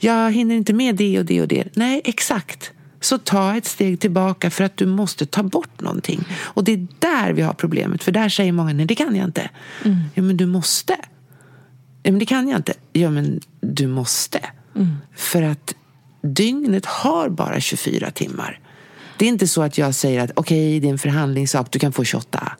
Jag hinner inte med det och det och det. Nej, exakt. Så ta ett steg tillbaka för att du måste ta bort någonting. Och det är där vi har problemet. För där säger många, nej det kan jag inte. Ja men du måste. Ja men det kan jag inte. Ja men du måste. För att dygnet har bara 24 timmar. Det är inte så att jag säger att okej, det är en förhandlingssak, du kan få 28.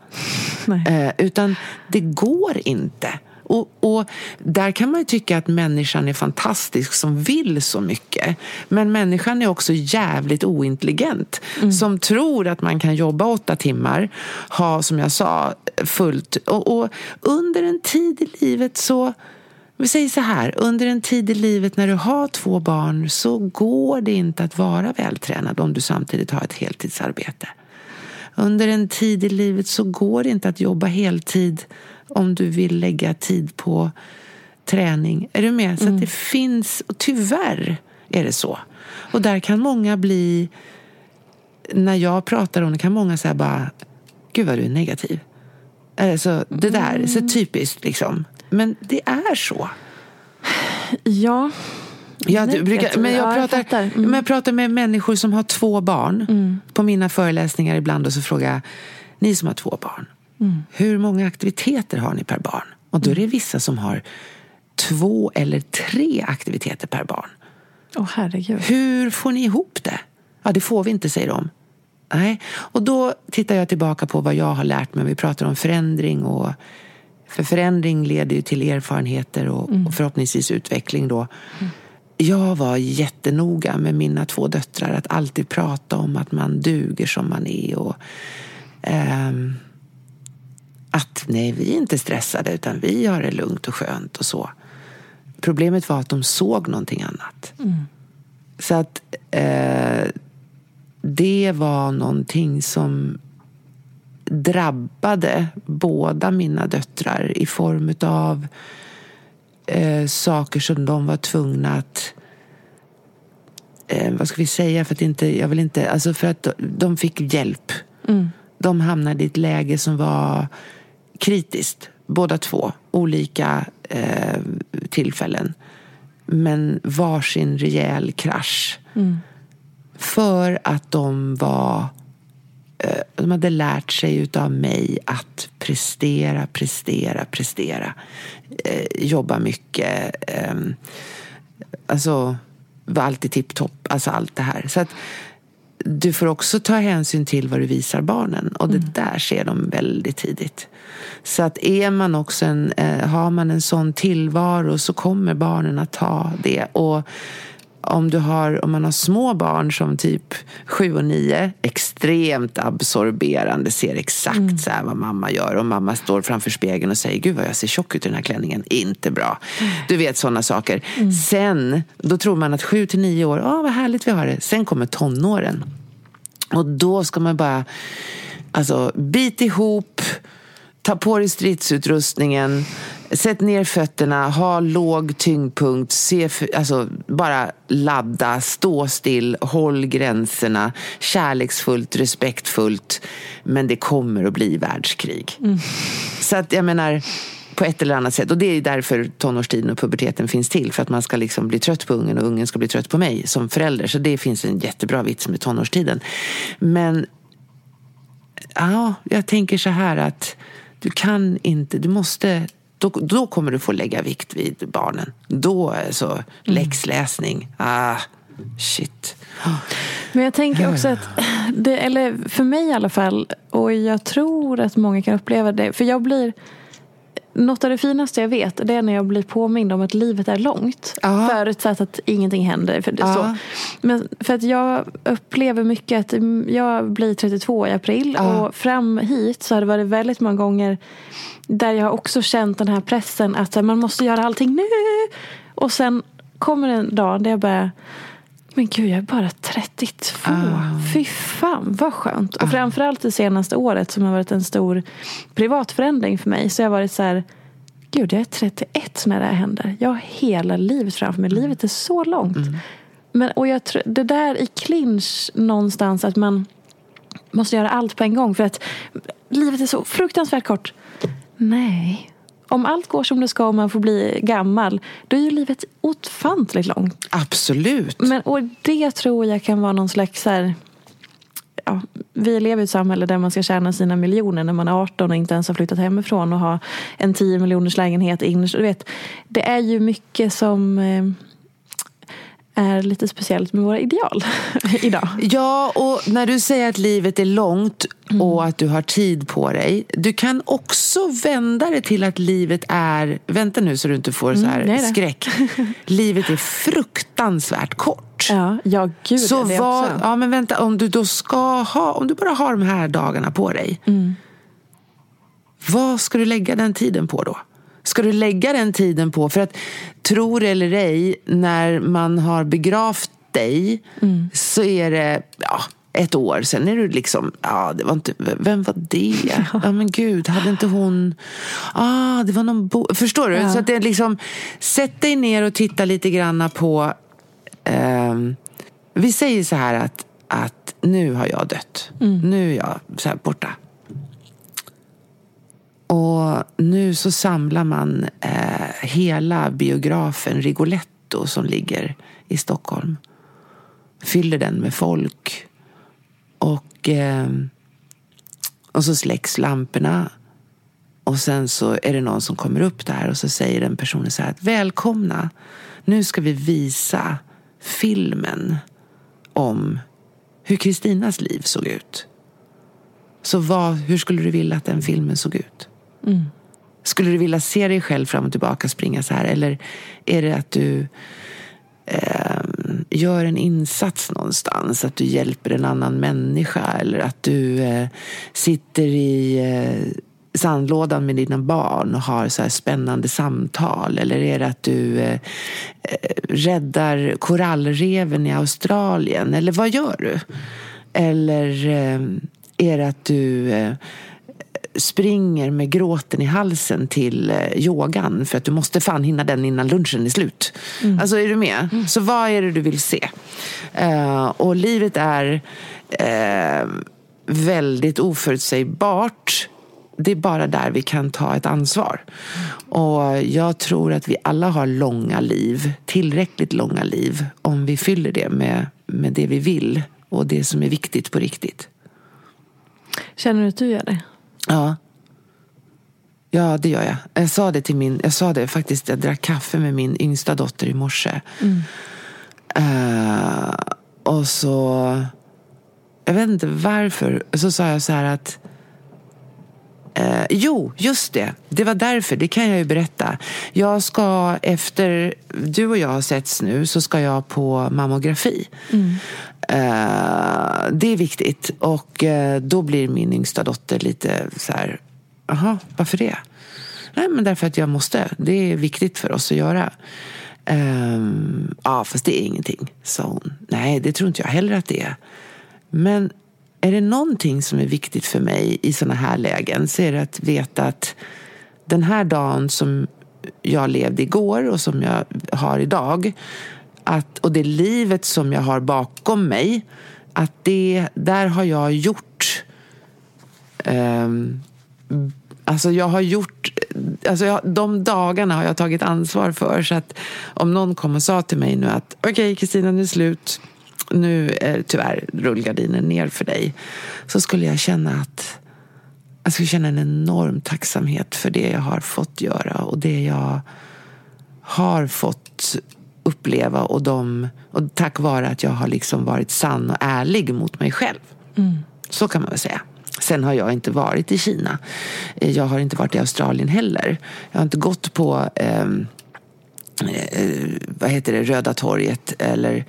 Nej. Eh, utan det går inte. Och, och där kan man ju tycka att människan är fantastisk som vill så mycket. Men människan är också jävligt ointelligent. Som tror att man kan jobba åtta timmar, ha som jag sa fullt. Och, och under en tid i livet så vi säger så här, under en tid i livet när du har två barn så går det inte att vara vältränad om du samtidigt har ett heltidsarbete. Under en tid i livet så går det inte att jobba heltid om du vill lägga tid på träning. Är du med? Så att det finns, och tyvärr är det så. Och där kan många bli, när jag pratar om det kan många säga bara, gud vad du är negativ. Alltså, det där är så typiskt liksom. Men det är så. Ja. Ja, du brukar, Negativ. men jag, Ja, jag pratar. Mm. men jag pratar med människor som har två barn på mina föreläsningar ibland och så frågar jag, ni som har två barn, Mm. hur många aktiviteter har ni per barn? Och då är det vissa som har två eller tre aktiviteter per barn. Åh herregud. Hur får ni ihop det? Ja, det får vi inte, säger de. Nej. Och då tittar jag tillbaka på vad jag har lärt mig. Vi pratar om förändring och för förändring leder ju till erfarenheter och, och förhoppningsvis utveckling då. Jag var jättenoga med mina två döttrar att alltid prata om att man duger som man är och ehm, att nej, vi är inte stressade utan vi har det lugnt och skönt och så. Problemet var att de såg någonting annat. Så att eh, det var någonting som drabbade båda mina döttrar i form av eh, saker som de var tvungna att eh, vad ska vi säga för att inte, jag vill inte, alltså för att de, de fick hjälp. De hamnade i ett läge som var kritiskt, båda två, olika eh, tillfällen. Men varsin rejäl krasch. För att de var eh, de hade lärt sig utav mig att prestera, prestera, prestera. Eh, jobba mycket. Eh, alltså, vara alltid tipptopp. Alltså allt det här. Så att du får också ta hänsyn till vad du visar barnen. Och det där ser de väldigt tidigt. Så att är man också en, eh, har man en sån tillvaro så kommer barnen att ta det. Och om, du har, om man har små barn som typ sju och nio, extremt absorberande, ser exakt så här vad mamma gör. Och mamma står framför spegeln och säger, gud vad jag ser tjock ut i den här klänningen. Inte bra. Du vet sådana saker. Sen, då tror man att sju till nio år, ja vad härligt vi har det. Sen kommer tonåren. Och då ska man bara, alltså bit ihop, ta på dig stridsutrustningen, sätt ner fötterna, ha låg tyngdpunkt, se, alltså bara ladda, stå still, håll gränserna, kärleksfullt, respektfullt. Men det kommer att bli världskrig. Så att jag menar, på ett eller annat sätt. Och det är därför tonårstiden och puberteten finns till. För att man ska liksom bli trött på ungen och ungen ska bli trött på mig som förälder. Så det finns en jättebra vits med tonårstiden. Men ja, jag tänker så här att du kan inte, du måste då, då kommer du få lägga vikt vid barnen. Då är så läxläsning, ah, Shit. Men jag tänker också att, det, eller för mig i alla fall, och jag tror att många kan uppleva det, för jag blir något av det finaste jag vet det är när jag blir påmind om att livet är långt. Ja. Förutsatt att ingenting händer. För, så. Men för att jag upplever mycket att mm, jag blir 32 i april Ja. och fram hit så har det varit väldigt många gånger där jag har också känt den här pressen att man måste göra allting nu. Och sen kommer en dag där jag bara men gud, jag är bara 32. Fy fan, vad skönt. Och framförallt det senaste året som har varit en stor privat förändring för mig. Så jag har varit så här, gud jag är 31 när det här händer. Jag har hela livet framför mig. Livet är så långt. Men, och jag tror, det där i clinch någonstans att man måste göra allt på en gång. För att livet är så fruktansvärt kort. Nej. Om allt går som det ska och man får bli gammal, då är ju livet ofantligt långt. Absolut. Men, och det tror jag kan vara någon slags här, ja, vi lever i ett samhälle där man ska tjäna sina miljoner när man är 18 och inte ens har flyttat hemifrån och ha en 10 miljoners lägenhet in. Du vet, det är ju mycket som eh, är lite speciellt med våra ideal idag. Ja, och när du säger att livet är långt Mm. och att du har tid på dig. Du kan också vända det till att livet är... Vänta nu så du inte får så här Mm, nej, skräck. livet är fruktansvärt kort. Ja, ja gud Så det vad, också. ja men vänta, om du då ska ha, om du bara har de här dagarna på dig. Mm. Vad ska du lägga den tiden på då? Ska du lägga den tiden på, för att tro det eller ej, när man har begravt dig Mm. så är det ja, ett år, sen är du liksom, ja det var inte, vem var det? Ja men gud, hade inte hon, ah det var någon bo, förstår du? Ja. Så att det är liksom, sätt dig ner och titta lite granna på Ehm, vi säger så här att, att nu har jag dött. Nu är jag så här borta. Och nu så samlar man eh, hela biografen Rigoletto som ligger i Stockholm. Fyller den med folk. Och, eh, och så släcks lamporna. Och sen så är det någon som kommer upp där och så säger den personen så här att välkomna, nu ska vi visa filmen om hur Kristinas liv såg ut. Så vad, hur skulle du vilja att den filmen såg ut? Mm. Skulle du vilja se dig själv fram och tillbaka springa så här? Eller är det att du eh, gör en insats någonstans? Att du hjälper en annan människa? Eller att du eh, sitter i eh, sandlådan med dina barn och har så här spännande samtal? Eller är det att du eh, eh, räddar korallreven i Australien? Eller vad gör du? Eller eh, är det att du eh, springer med gråten i halsen till eh, yogan för att du måste fan hinna den innan lunchen är slut. Alltså är du med? Så vad är det du vill se? Eh, och livet är eh, väldigt oförutsägbart. Det är bara där vi kan ta ett ansvar. Och jag tror att vi alla har långa liv, tillräckligt långa liv, om vi fyller det med, med det vi vill och det som är viktigt på riktigt. Känner du att du gör det? Ja. Ja, det gör jag. Jag sa det till min, jag sa det faktiskt, jag drack kaffe med min yngsta dotter i morse. Eh, och så, jag vet inte varför, så sa jag så här att Eh, jo, just det. Det var därför. Det kan jag ju berätta. Jag ska efter du och jag har setts nu så ska jag på mammografi. Eh, det är viktigt. Och eh, då blir min yngsta dotter lite så här. Jaha, varför det? Nej, men därför att jag måste. Det är viktigt för oss att göra. Ehm, ja, fast det är ingenting, sa hon. Nej, det tror inte jag heller att det är. Men är det någonting som är viktigt för mig i sådana här lägen så är det att veta att den här dagen som jag levde igår och som jag har idag att, och det livet som jag har bakom mig att det, där har jag gjort um, Alltså jag har gjort, alltså jag, de dagarna har jag tagit ansvar för. Så att om någon kom och sa till mig nu att okej Kristina, nu är det slut. Nu är tyvärr rullgardinen ner för dig. Så skulle jag känna att jag skulle känna en enorm tacksamhet för det jag har fått göra och det jag har fått uppleva och, de, och tack vare att jag har liksom varit sann och ärlig mot mig själv. Mm. Så kan man väl säga. Sen har jag inte varit i Kina. Eh, Jag har inte varit i Australien heller. Jag har inte gått på ehm, Eh, eh, vad heter det, Röda torget eller,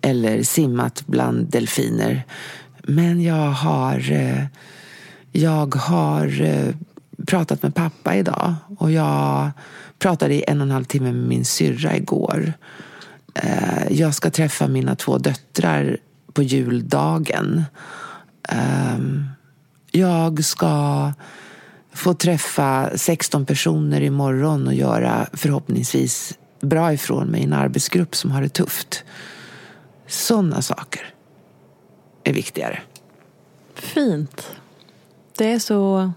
eller simmat bland delfiner. Men jag har, eh, jag har eh, pratat med pappa idag och jag pratade i en och en halv timme med min syrra igår. Eh, Jag ska träffa mina två döttrar på juldagen. Ehm, jag ska få träffa 16 personer imorgon och göra förhoppningsvis bra ifrån mig i en arbetsgrupp som har det tufft. Sådana saker är viktigare. Fint. Det är så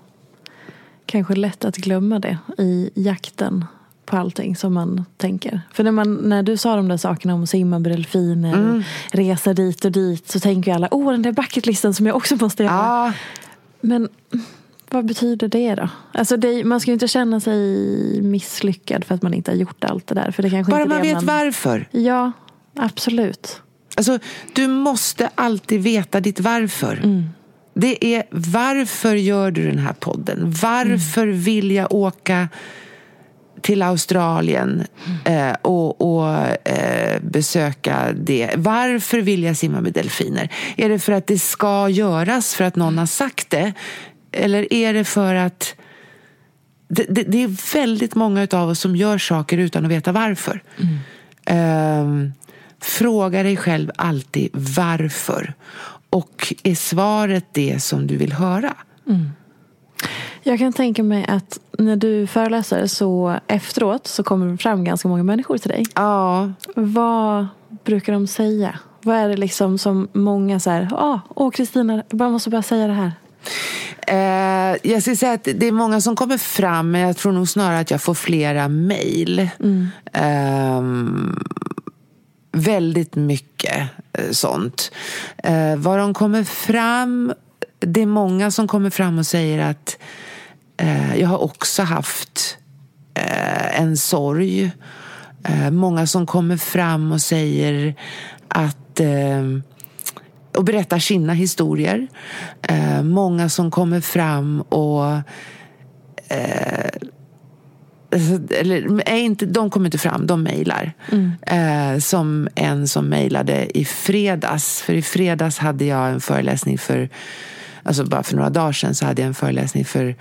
kanske lätt att glömma det i jakten på allting som man tänker. För när, man, när du sa de där sakerna om att simma med delfiner och resa dit och dit så tänker ju alla, åh den där bucketlisten som jag också måste göra. Ja, Men vad betyder det då? Alltså det, man ska ju inte känna sig misslyckad för att man inte har gjort allt det där. För det kanske bara inte man vet varför. Ja, absolut. Alltså, du måste alltid veta ditt varför. Det är varför gör du den här podden? Varför vill jag åka till Australien eh, och, och eh, besöka det? Varför vill jag simma med delfiner? Är det för att det ska göras för att någon har sagt det? Eller är det för att det, det, det är väldigt många av oss som gör saker utan att veta varför. Ehm, fråga dig själv alltid varför. Och är svaret det som du vill höra? Jag kan tänka mig att när du föreläser så efteråt så kommer det fram ganska många människor till dig. Ja, Vad brukar de säga? Vad är det liksom som många säger, ah, åh Kristina, jag måste bara säga det här. Eh, jag ska säga att det är många som kommer fram, men jag tror nog snarare att jag får flera mejl. Ehm, väldigt mycket eh, sånt. Eh, vad de kommer fram, det är många som kommer fram och säger att eh, jag har också haft eh, en sorg. Eh, många som kommer fram och säger att eh, och berättar sina historier. Eh, många som kommer fram och eh, alltså, eller, är inte, de kommer inte fram, de mejlar. Eh, som en som mejlade i fredags. För i fredags hade jag en föreläsning för, alltså bara för några dagar sedan så hade jag en föreläsning för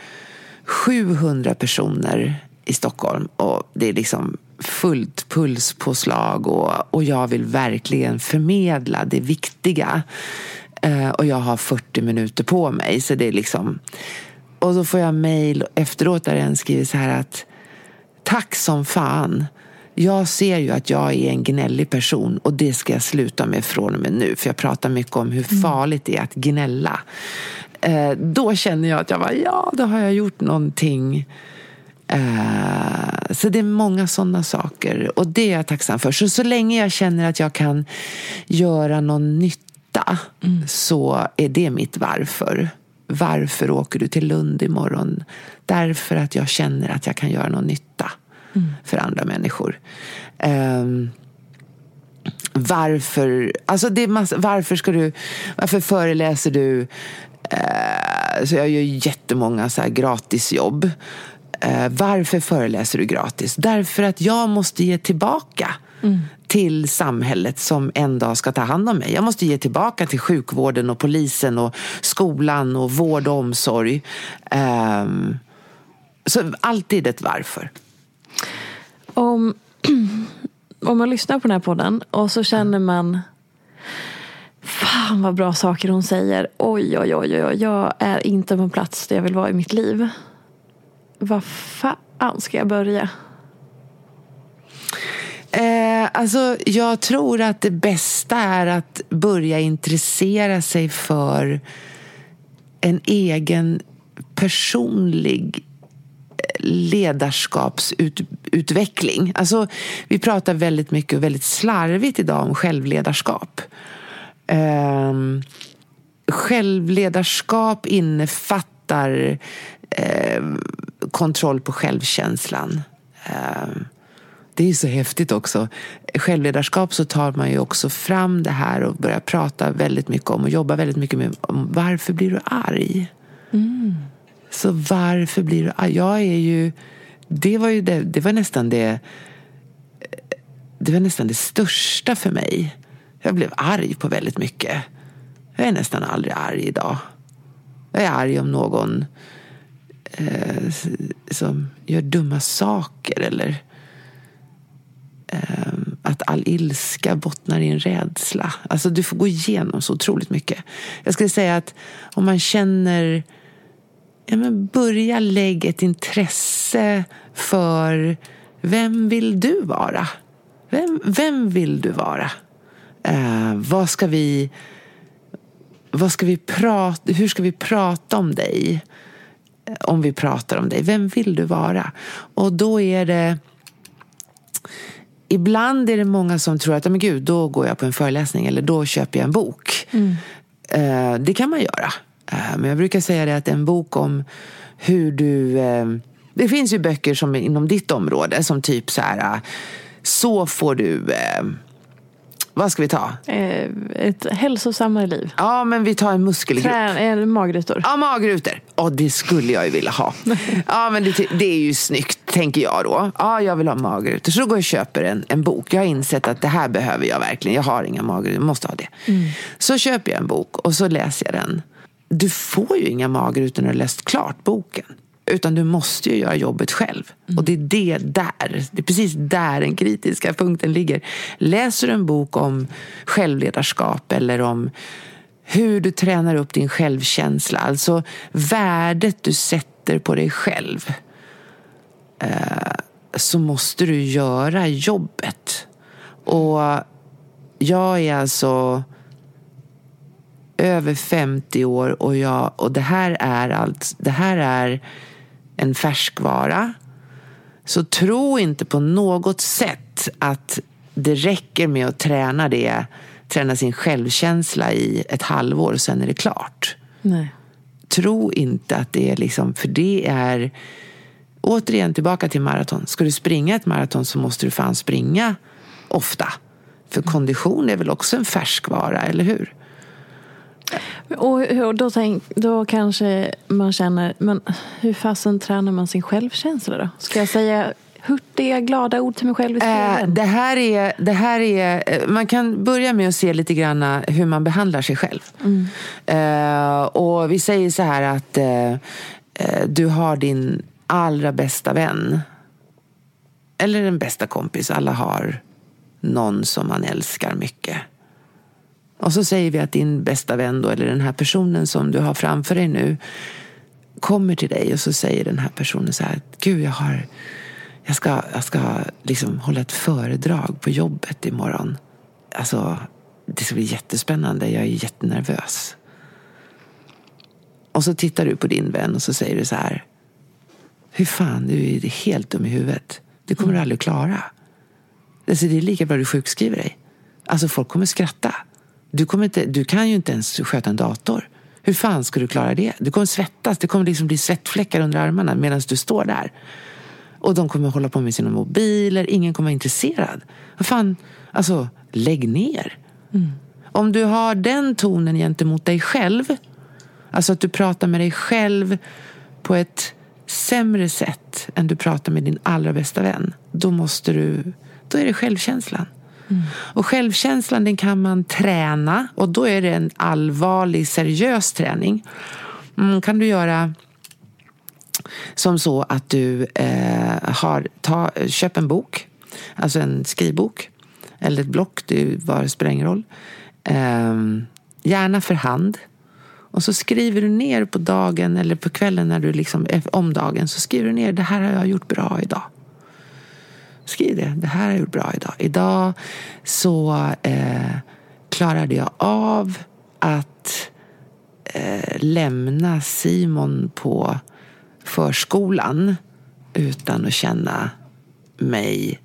700 personer i Stockholm. Och det är liksom fullt pulspåslag och, och jag vill verkligen förmedla det viktiga. Eh, och jag har 40 minuter på mig. Så det är liksom... Och då får jag mejl efteråt där en skriver så här att Tack som fan. Jag ser ju att jag är en gnällig person och det ska jag sluta med från och med nu. För jag pratar mycket om hur farligt det är att gnälla. Eh, då känner jag att jag bara, ja, då har jag gjort någonting. Eh, så det är många sådana saker och det är jag tacksam för. Så, så länge jag känner att jag kan göra någon nytta så är det mitt varför. Varför åker du till Lund imorgon? Därför att jag känner att jag kan göra någon nytta för andra människor. Ehm, varför, alltså det är massa, varför ska du, varför föreläser du? Eh, så jag gör jättemånga så här gratisjobb. Eh, varför föreläser du gratis? Därför att jag måste ge tillbaka till samhället som en dag ska ta hand om mig. Jag måste ge tillbaka till sjukvården och polisen och skolan och vård och omsorg. Ehm, så alltid ett varför. Om, om man lyssnar på den här podden och så känner man Fan vad bra saker hon säger. Oj, oj, oj, oj. Jag är inte på en plats där jag vill vara i mitt liv. Vad fan ska jag börja? Eh, alltså, jag tror att det bästa är att börja intressera sig för en egen personlig eh, ledarskapsutveckling. Alltså, vi pratar väldigt mycket och väldigt slarvigt idag om självledarskap. Eh, självledarskap innefattar eh, kontroll på självkänslan. Ehm, det är så häftigt också. Självledarskap så tar man ju också fram det här och börjar prata väldigt mycket om och jobba väldigt mycket med om varför blir du arg? Mm. Så varför blir du arg? Jag är ju, det var ju det, det var nästan det det var nästan det största för mig. Jag blev arg på väldigt mycket. Jag är nästan aldrig arg idag. Jag är arg om någon eh, som gör dumma saker eller eh, att all ilska bottnar i en rädsla. Alltså du får gå igenom så otroligt mycket. Jag skulle säga att om man känner ja, men börja lägga ett intresse för vem vill du vara? Vem, vem vill du vara? Eh, vad ska vi vad ska vi prata, hur ska vi prata om dig? Om vi pratar om dig. Vem vill du vara? Och då är det Ibland är det många som tror att men gud, då går jag på en föreläsning eller då köper jag en bok. Mm. Eh, det kan man göra. Eh, men jag brukar säga det att en bok om hur du... Eh, det finns ju böcker som inom ditt område som typ så här... Så får du vad ska vi ta? Eh, ett hälsosammare liv. Ja, men vi tar en muskelgrupp. Trän, eh, magrutor. Ja, magrutor. Oh, det skulle jag ju vilja ha. ja, men det, det, är ju snyggt, tänker jag då. Ja, jag vill ha magrutor. Så då går jag och köper en, en bok. Jag har insett att det här behöver jag verkligen. Jag har inga magrutor, jag måste ha det. Mm. Så köper jag en bok och så läser jag den. Du får ju inga magrutor när du har läst klart boken. Utan du måste ju göra jobbet själv. Mm. Och det är det där, det är precis där den kritiska punkten ligger. Läser du en bok om självledarskap eller om hur du tränar upp din självkänsla, alltså värdet du sätter på dig själv, eh, så måste du göra jobbet. Och jag är alltså över 50 år och, jag, och det här är allt, det här är en färskvara. Så tro inte på något sätt att det räcker med att träna det, träna sin självkänsla i ett halvår och sen är det klart. Nej. Tro inte att det är liksom, för det är återigen tillbaka till maraton. Ska du springa ett maraton så måste du fan springa ofta. För kondition är väl också en färskvara, eller hur? Och då, tänk, då kanske man känner, men hur fasen tränar man sin självkänsla då? Ska jag säga hurtiga, glada ord till mig själv i äh, det, här är, det här är, eh, man kan börja med att se lite grann hur man behandlar sig själv. Mm. Uh, och vi säger så här att uh, du har din allra bästa vän. Eller en bästa kompis. Alla har någon som man älskar mycket. Och så säger vi att din bästa vän då, eller den här personen som du har framför dig nu kommer till dig och så säger den här personen så här Gud, jag har jag ska, jag ska liksom hålla ett föredrag på jobbet imorgon. Alltså, det ska bli jättespännande. Jag är jättenervös. Och så tittar du på din vän och så säger du så här. Hur fan, du är helt dum i huvudet. Det kommer mm. du aldrig klara. Alltså, det är lika bra du sjukskriver dig. Alltså folk kommer skratta. Du, kommer inte, du kan ju inte ens sköta en dator. Hur fan ska du klara det? Du kommer svettas, det kommer liksom bli svettfläckar under armarna medan du står där. Och de kommer hålla på med sina mobiler, ingen kommer vara intresserad. Vad fan, alltså lägg ner. Mm. Om du har den tonen gentemot dig själv, alltså att du pratar med dig själv på ett sämre sätt än du pratar med din allra bästa vän, då måste du, då är det självkänslan. Mm. Och självkänslan den kan man träna och då är det en allvarlig, seriös träning. Mm, kan du göra som så att du eh, har, ta, köp en bok, alltså en skrivbok eller ett block, det var, spelar ingen roll. Eh, gärna för hand. Och så skriver du ner på dagen eller på kvällen när du liksom, eh, om dagen så skriver du ner det här har jag gjort bra idag. Skriv det. Det här har jag gjort bra idag. Idag så eh, klarade jag av att eh, lämna Simon på förskolan utan att känna mig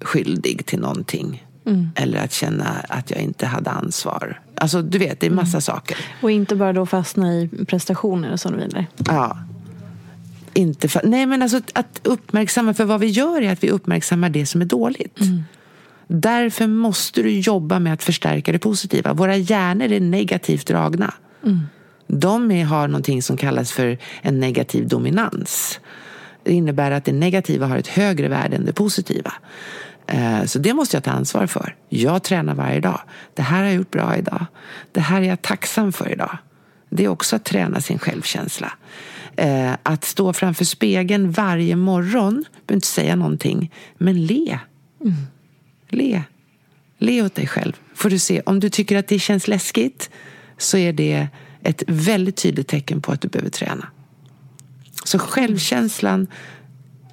skyldig till någonting. Mm. Eller att känna att jag inte hade ansvar. Alltså du vet, det är massa mm. saker. Och inte bara då fastna i prestationer och så vidare. Ja. Inte för, nej, men alltså att uppmärksamma, för vad vi gör är att vi uppmärksammar det som är dåligt. Mm. Därför måste du jobba med att förstärka det positiva. Våra hjärnor är negativt dragna. Mm. De är, har någonting som kallas för en negativ dominans. Det innebär att det negativa har ett högre värde än det positiva. Eh, Så det måste jag ta ansvar för. Jag tränar varje dag. Det här har jag gjort bra idag. Det här är jag tacksam för idag. Det är också att träna sin självkänsla. Eh, Att stå framför spegeln varje morgon, behöver inte säga någonting, men le. Le. Le åt dig själv. Får du se, om du tycker att det känns läskigt så är det ett väldigt tydligt tecken på att du behöver träna. Så självkänslan,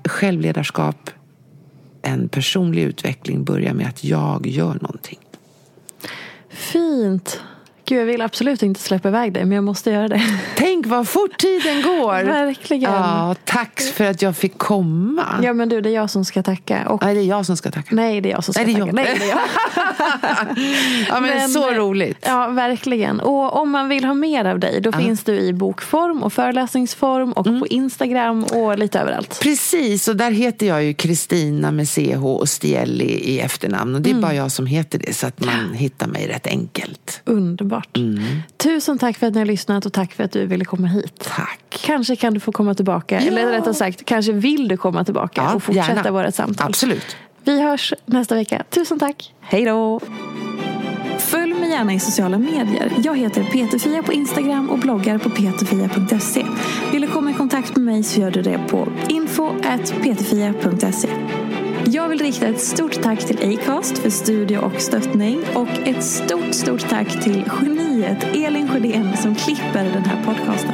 självledarskap, en personlig utveckling börjar med att jag gör någonting. Fint. Gud, jag vill absolut inte släppa iväg dig, men jag måste göra det. Tänk vad fort tiden går! Verkligen. Ja, tack för att jag fick komma. Ja, men du, det är jag som ska tacka. Och... Nej, det är jag som ska tacka. Nej, det är jag som ska Nej, tacka. Nej, det är jag. Ja, men, så roligt. Ja, verkligen. Och om man vill ha mer av dig, då finns du i bokform och föreläsningsform och Mm. på Instagram och lite överallt. Precis, och där heter jag ju Kristina med CH och Stielli i efternamn. Och det är Mm. bara jag som heter det, så att man hittar mig rätt enkelt. Underbart. Mm. Tusen tack för att ni har lyssnat och tack för att du ville komma hit. Tack. Kanske kan du få komma tillbaka, eller rättare sagt, kanske vill du komma tillbaka Ja, och fortsätta gärna. vårt samtal. Absolut. Vi hörs nästa vecka. Tusen tack. Hej då! Följ mig gärna i sociala medier. Jag heter Peterfia på Instagram och bloggar på peterfia.se. Vill du komma i kontakt med mig så gör du det på info.peterfia.se. Jag vill rikta ett stort tack till Acast för studio och stöttning och ett stort, stort tack till geniet Elin Sjödén som klipper den här podcasten.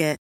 It.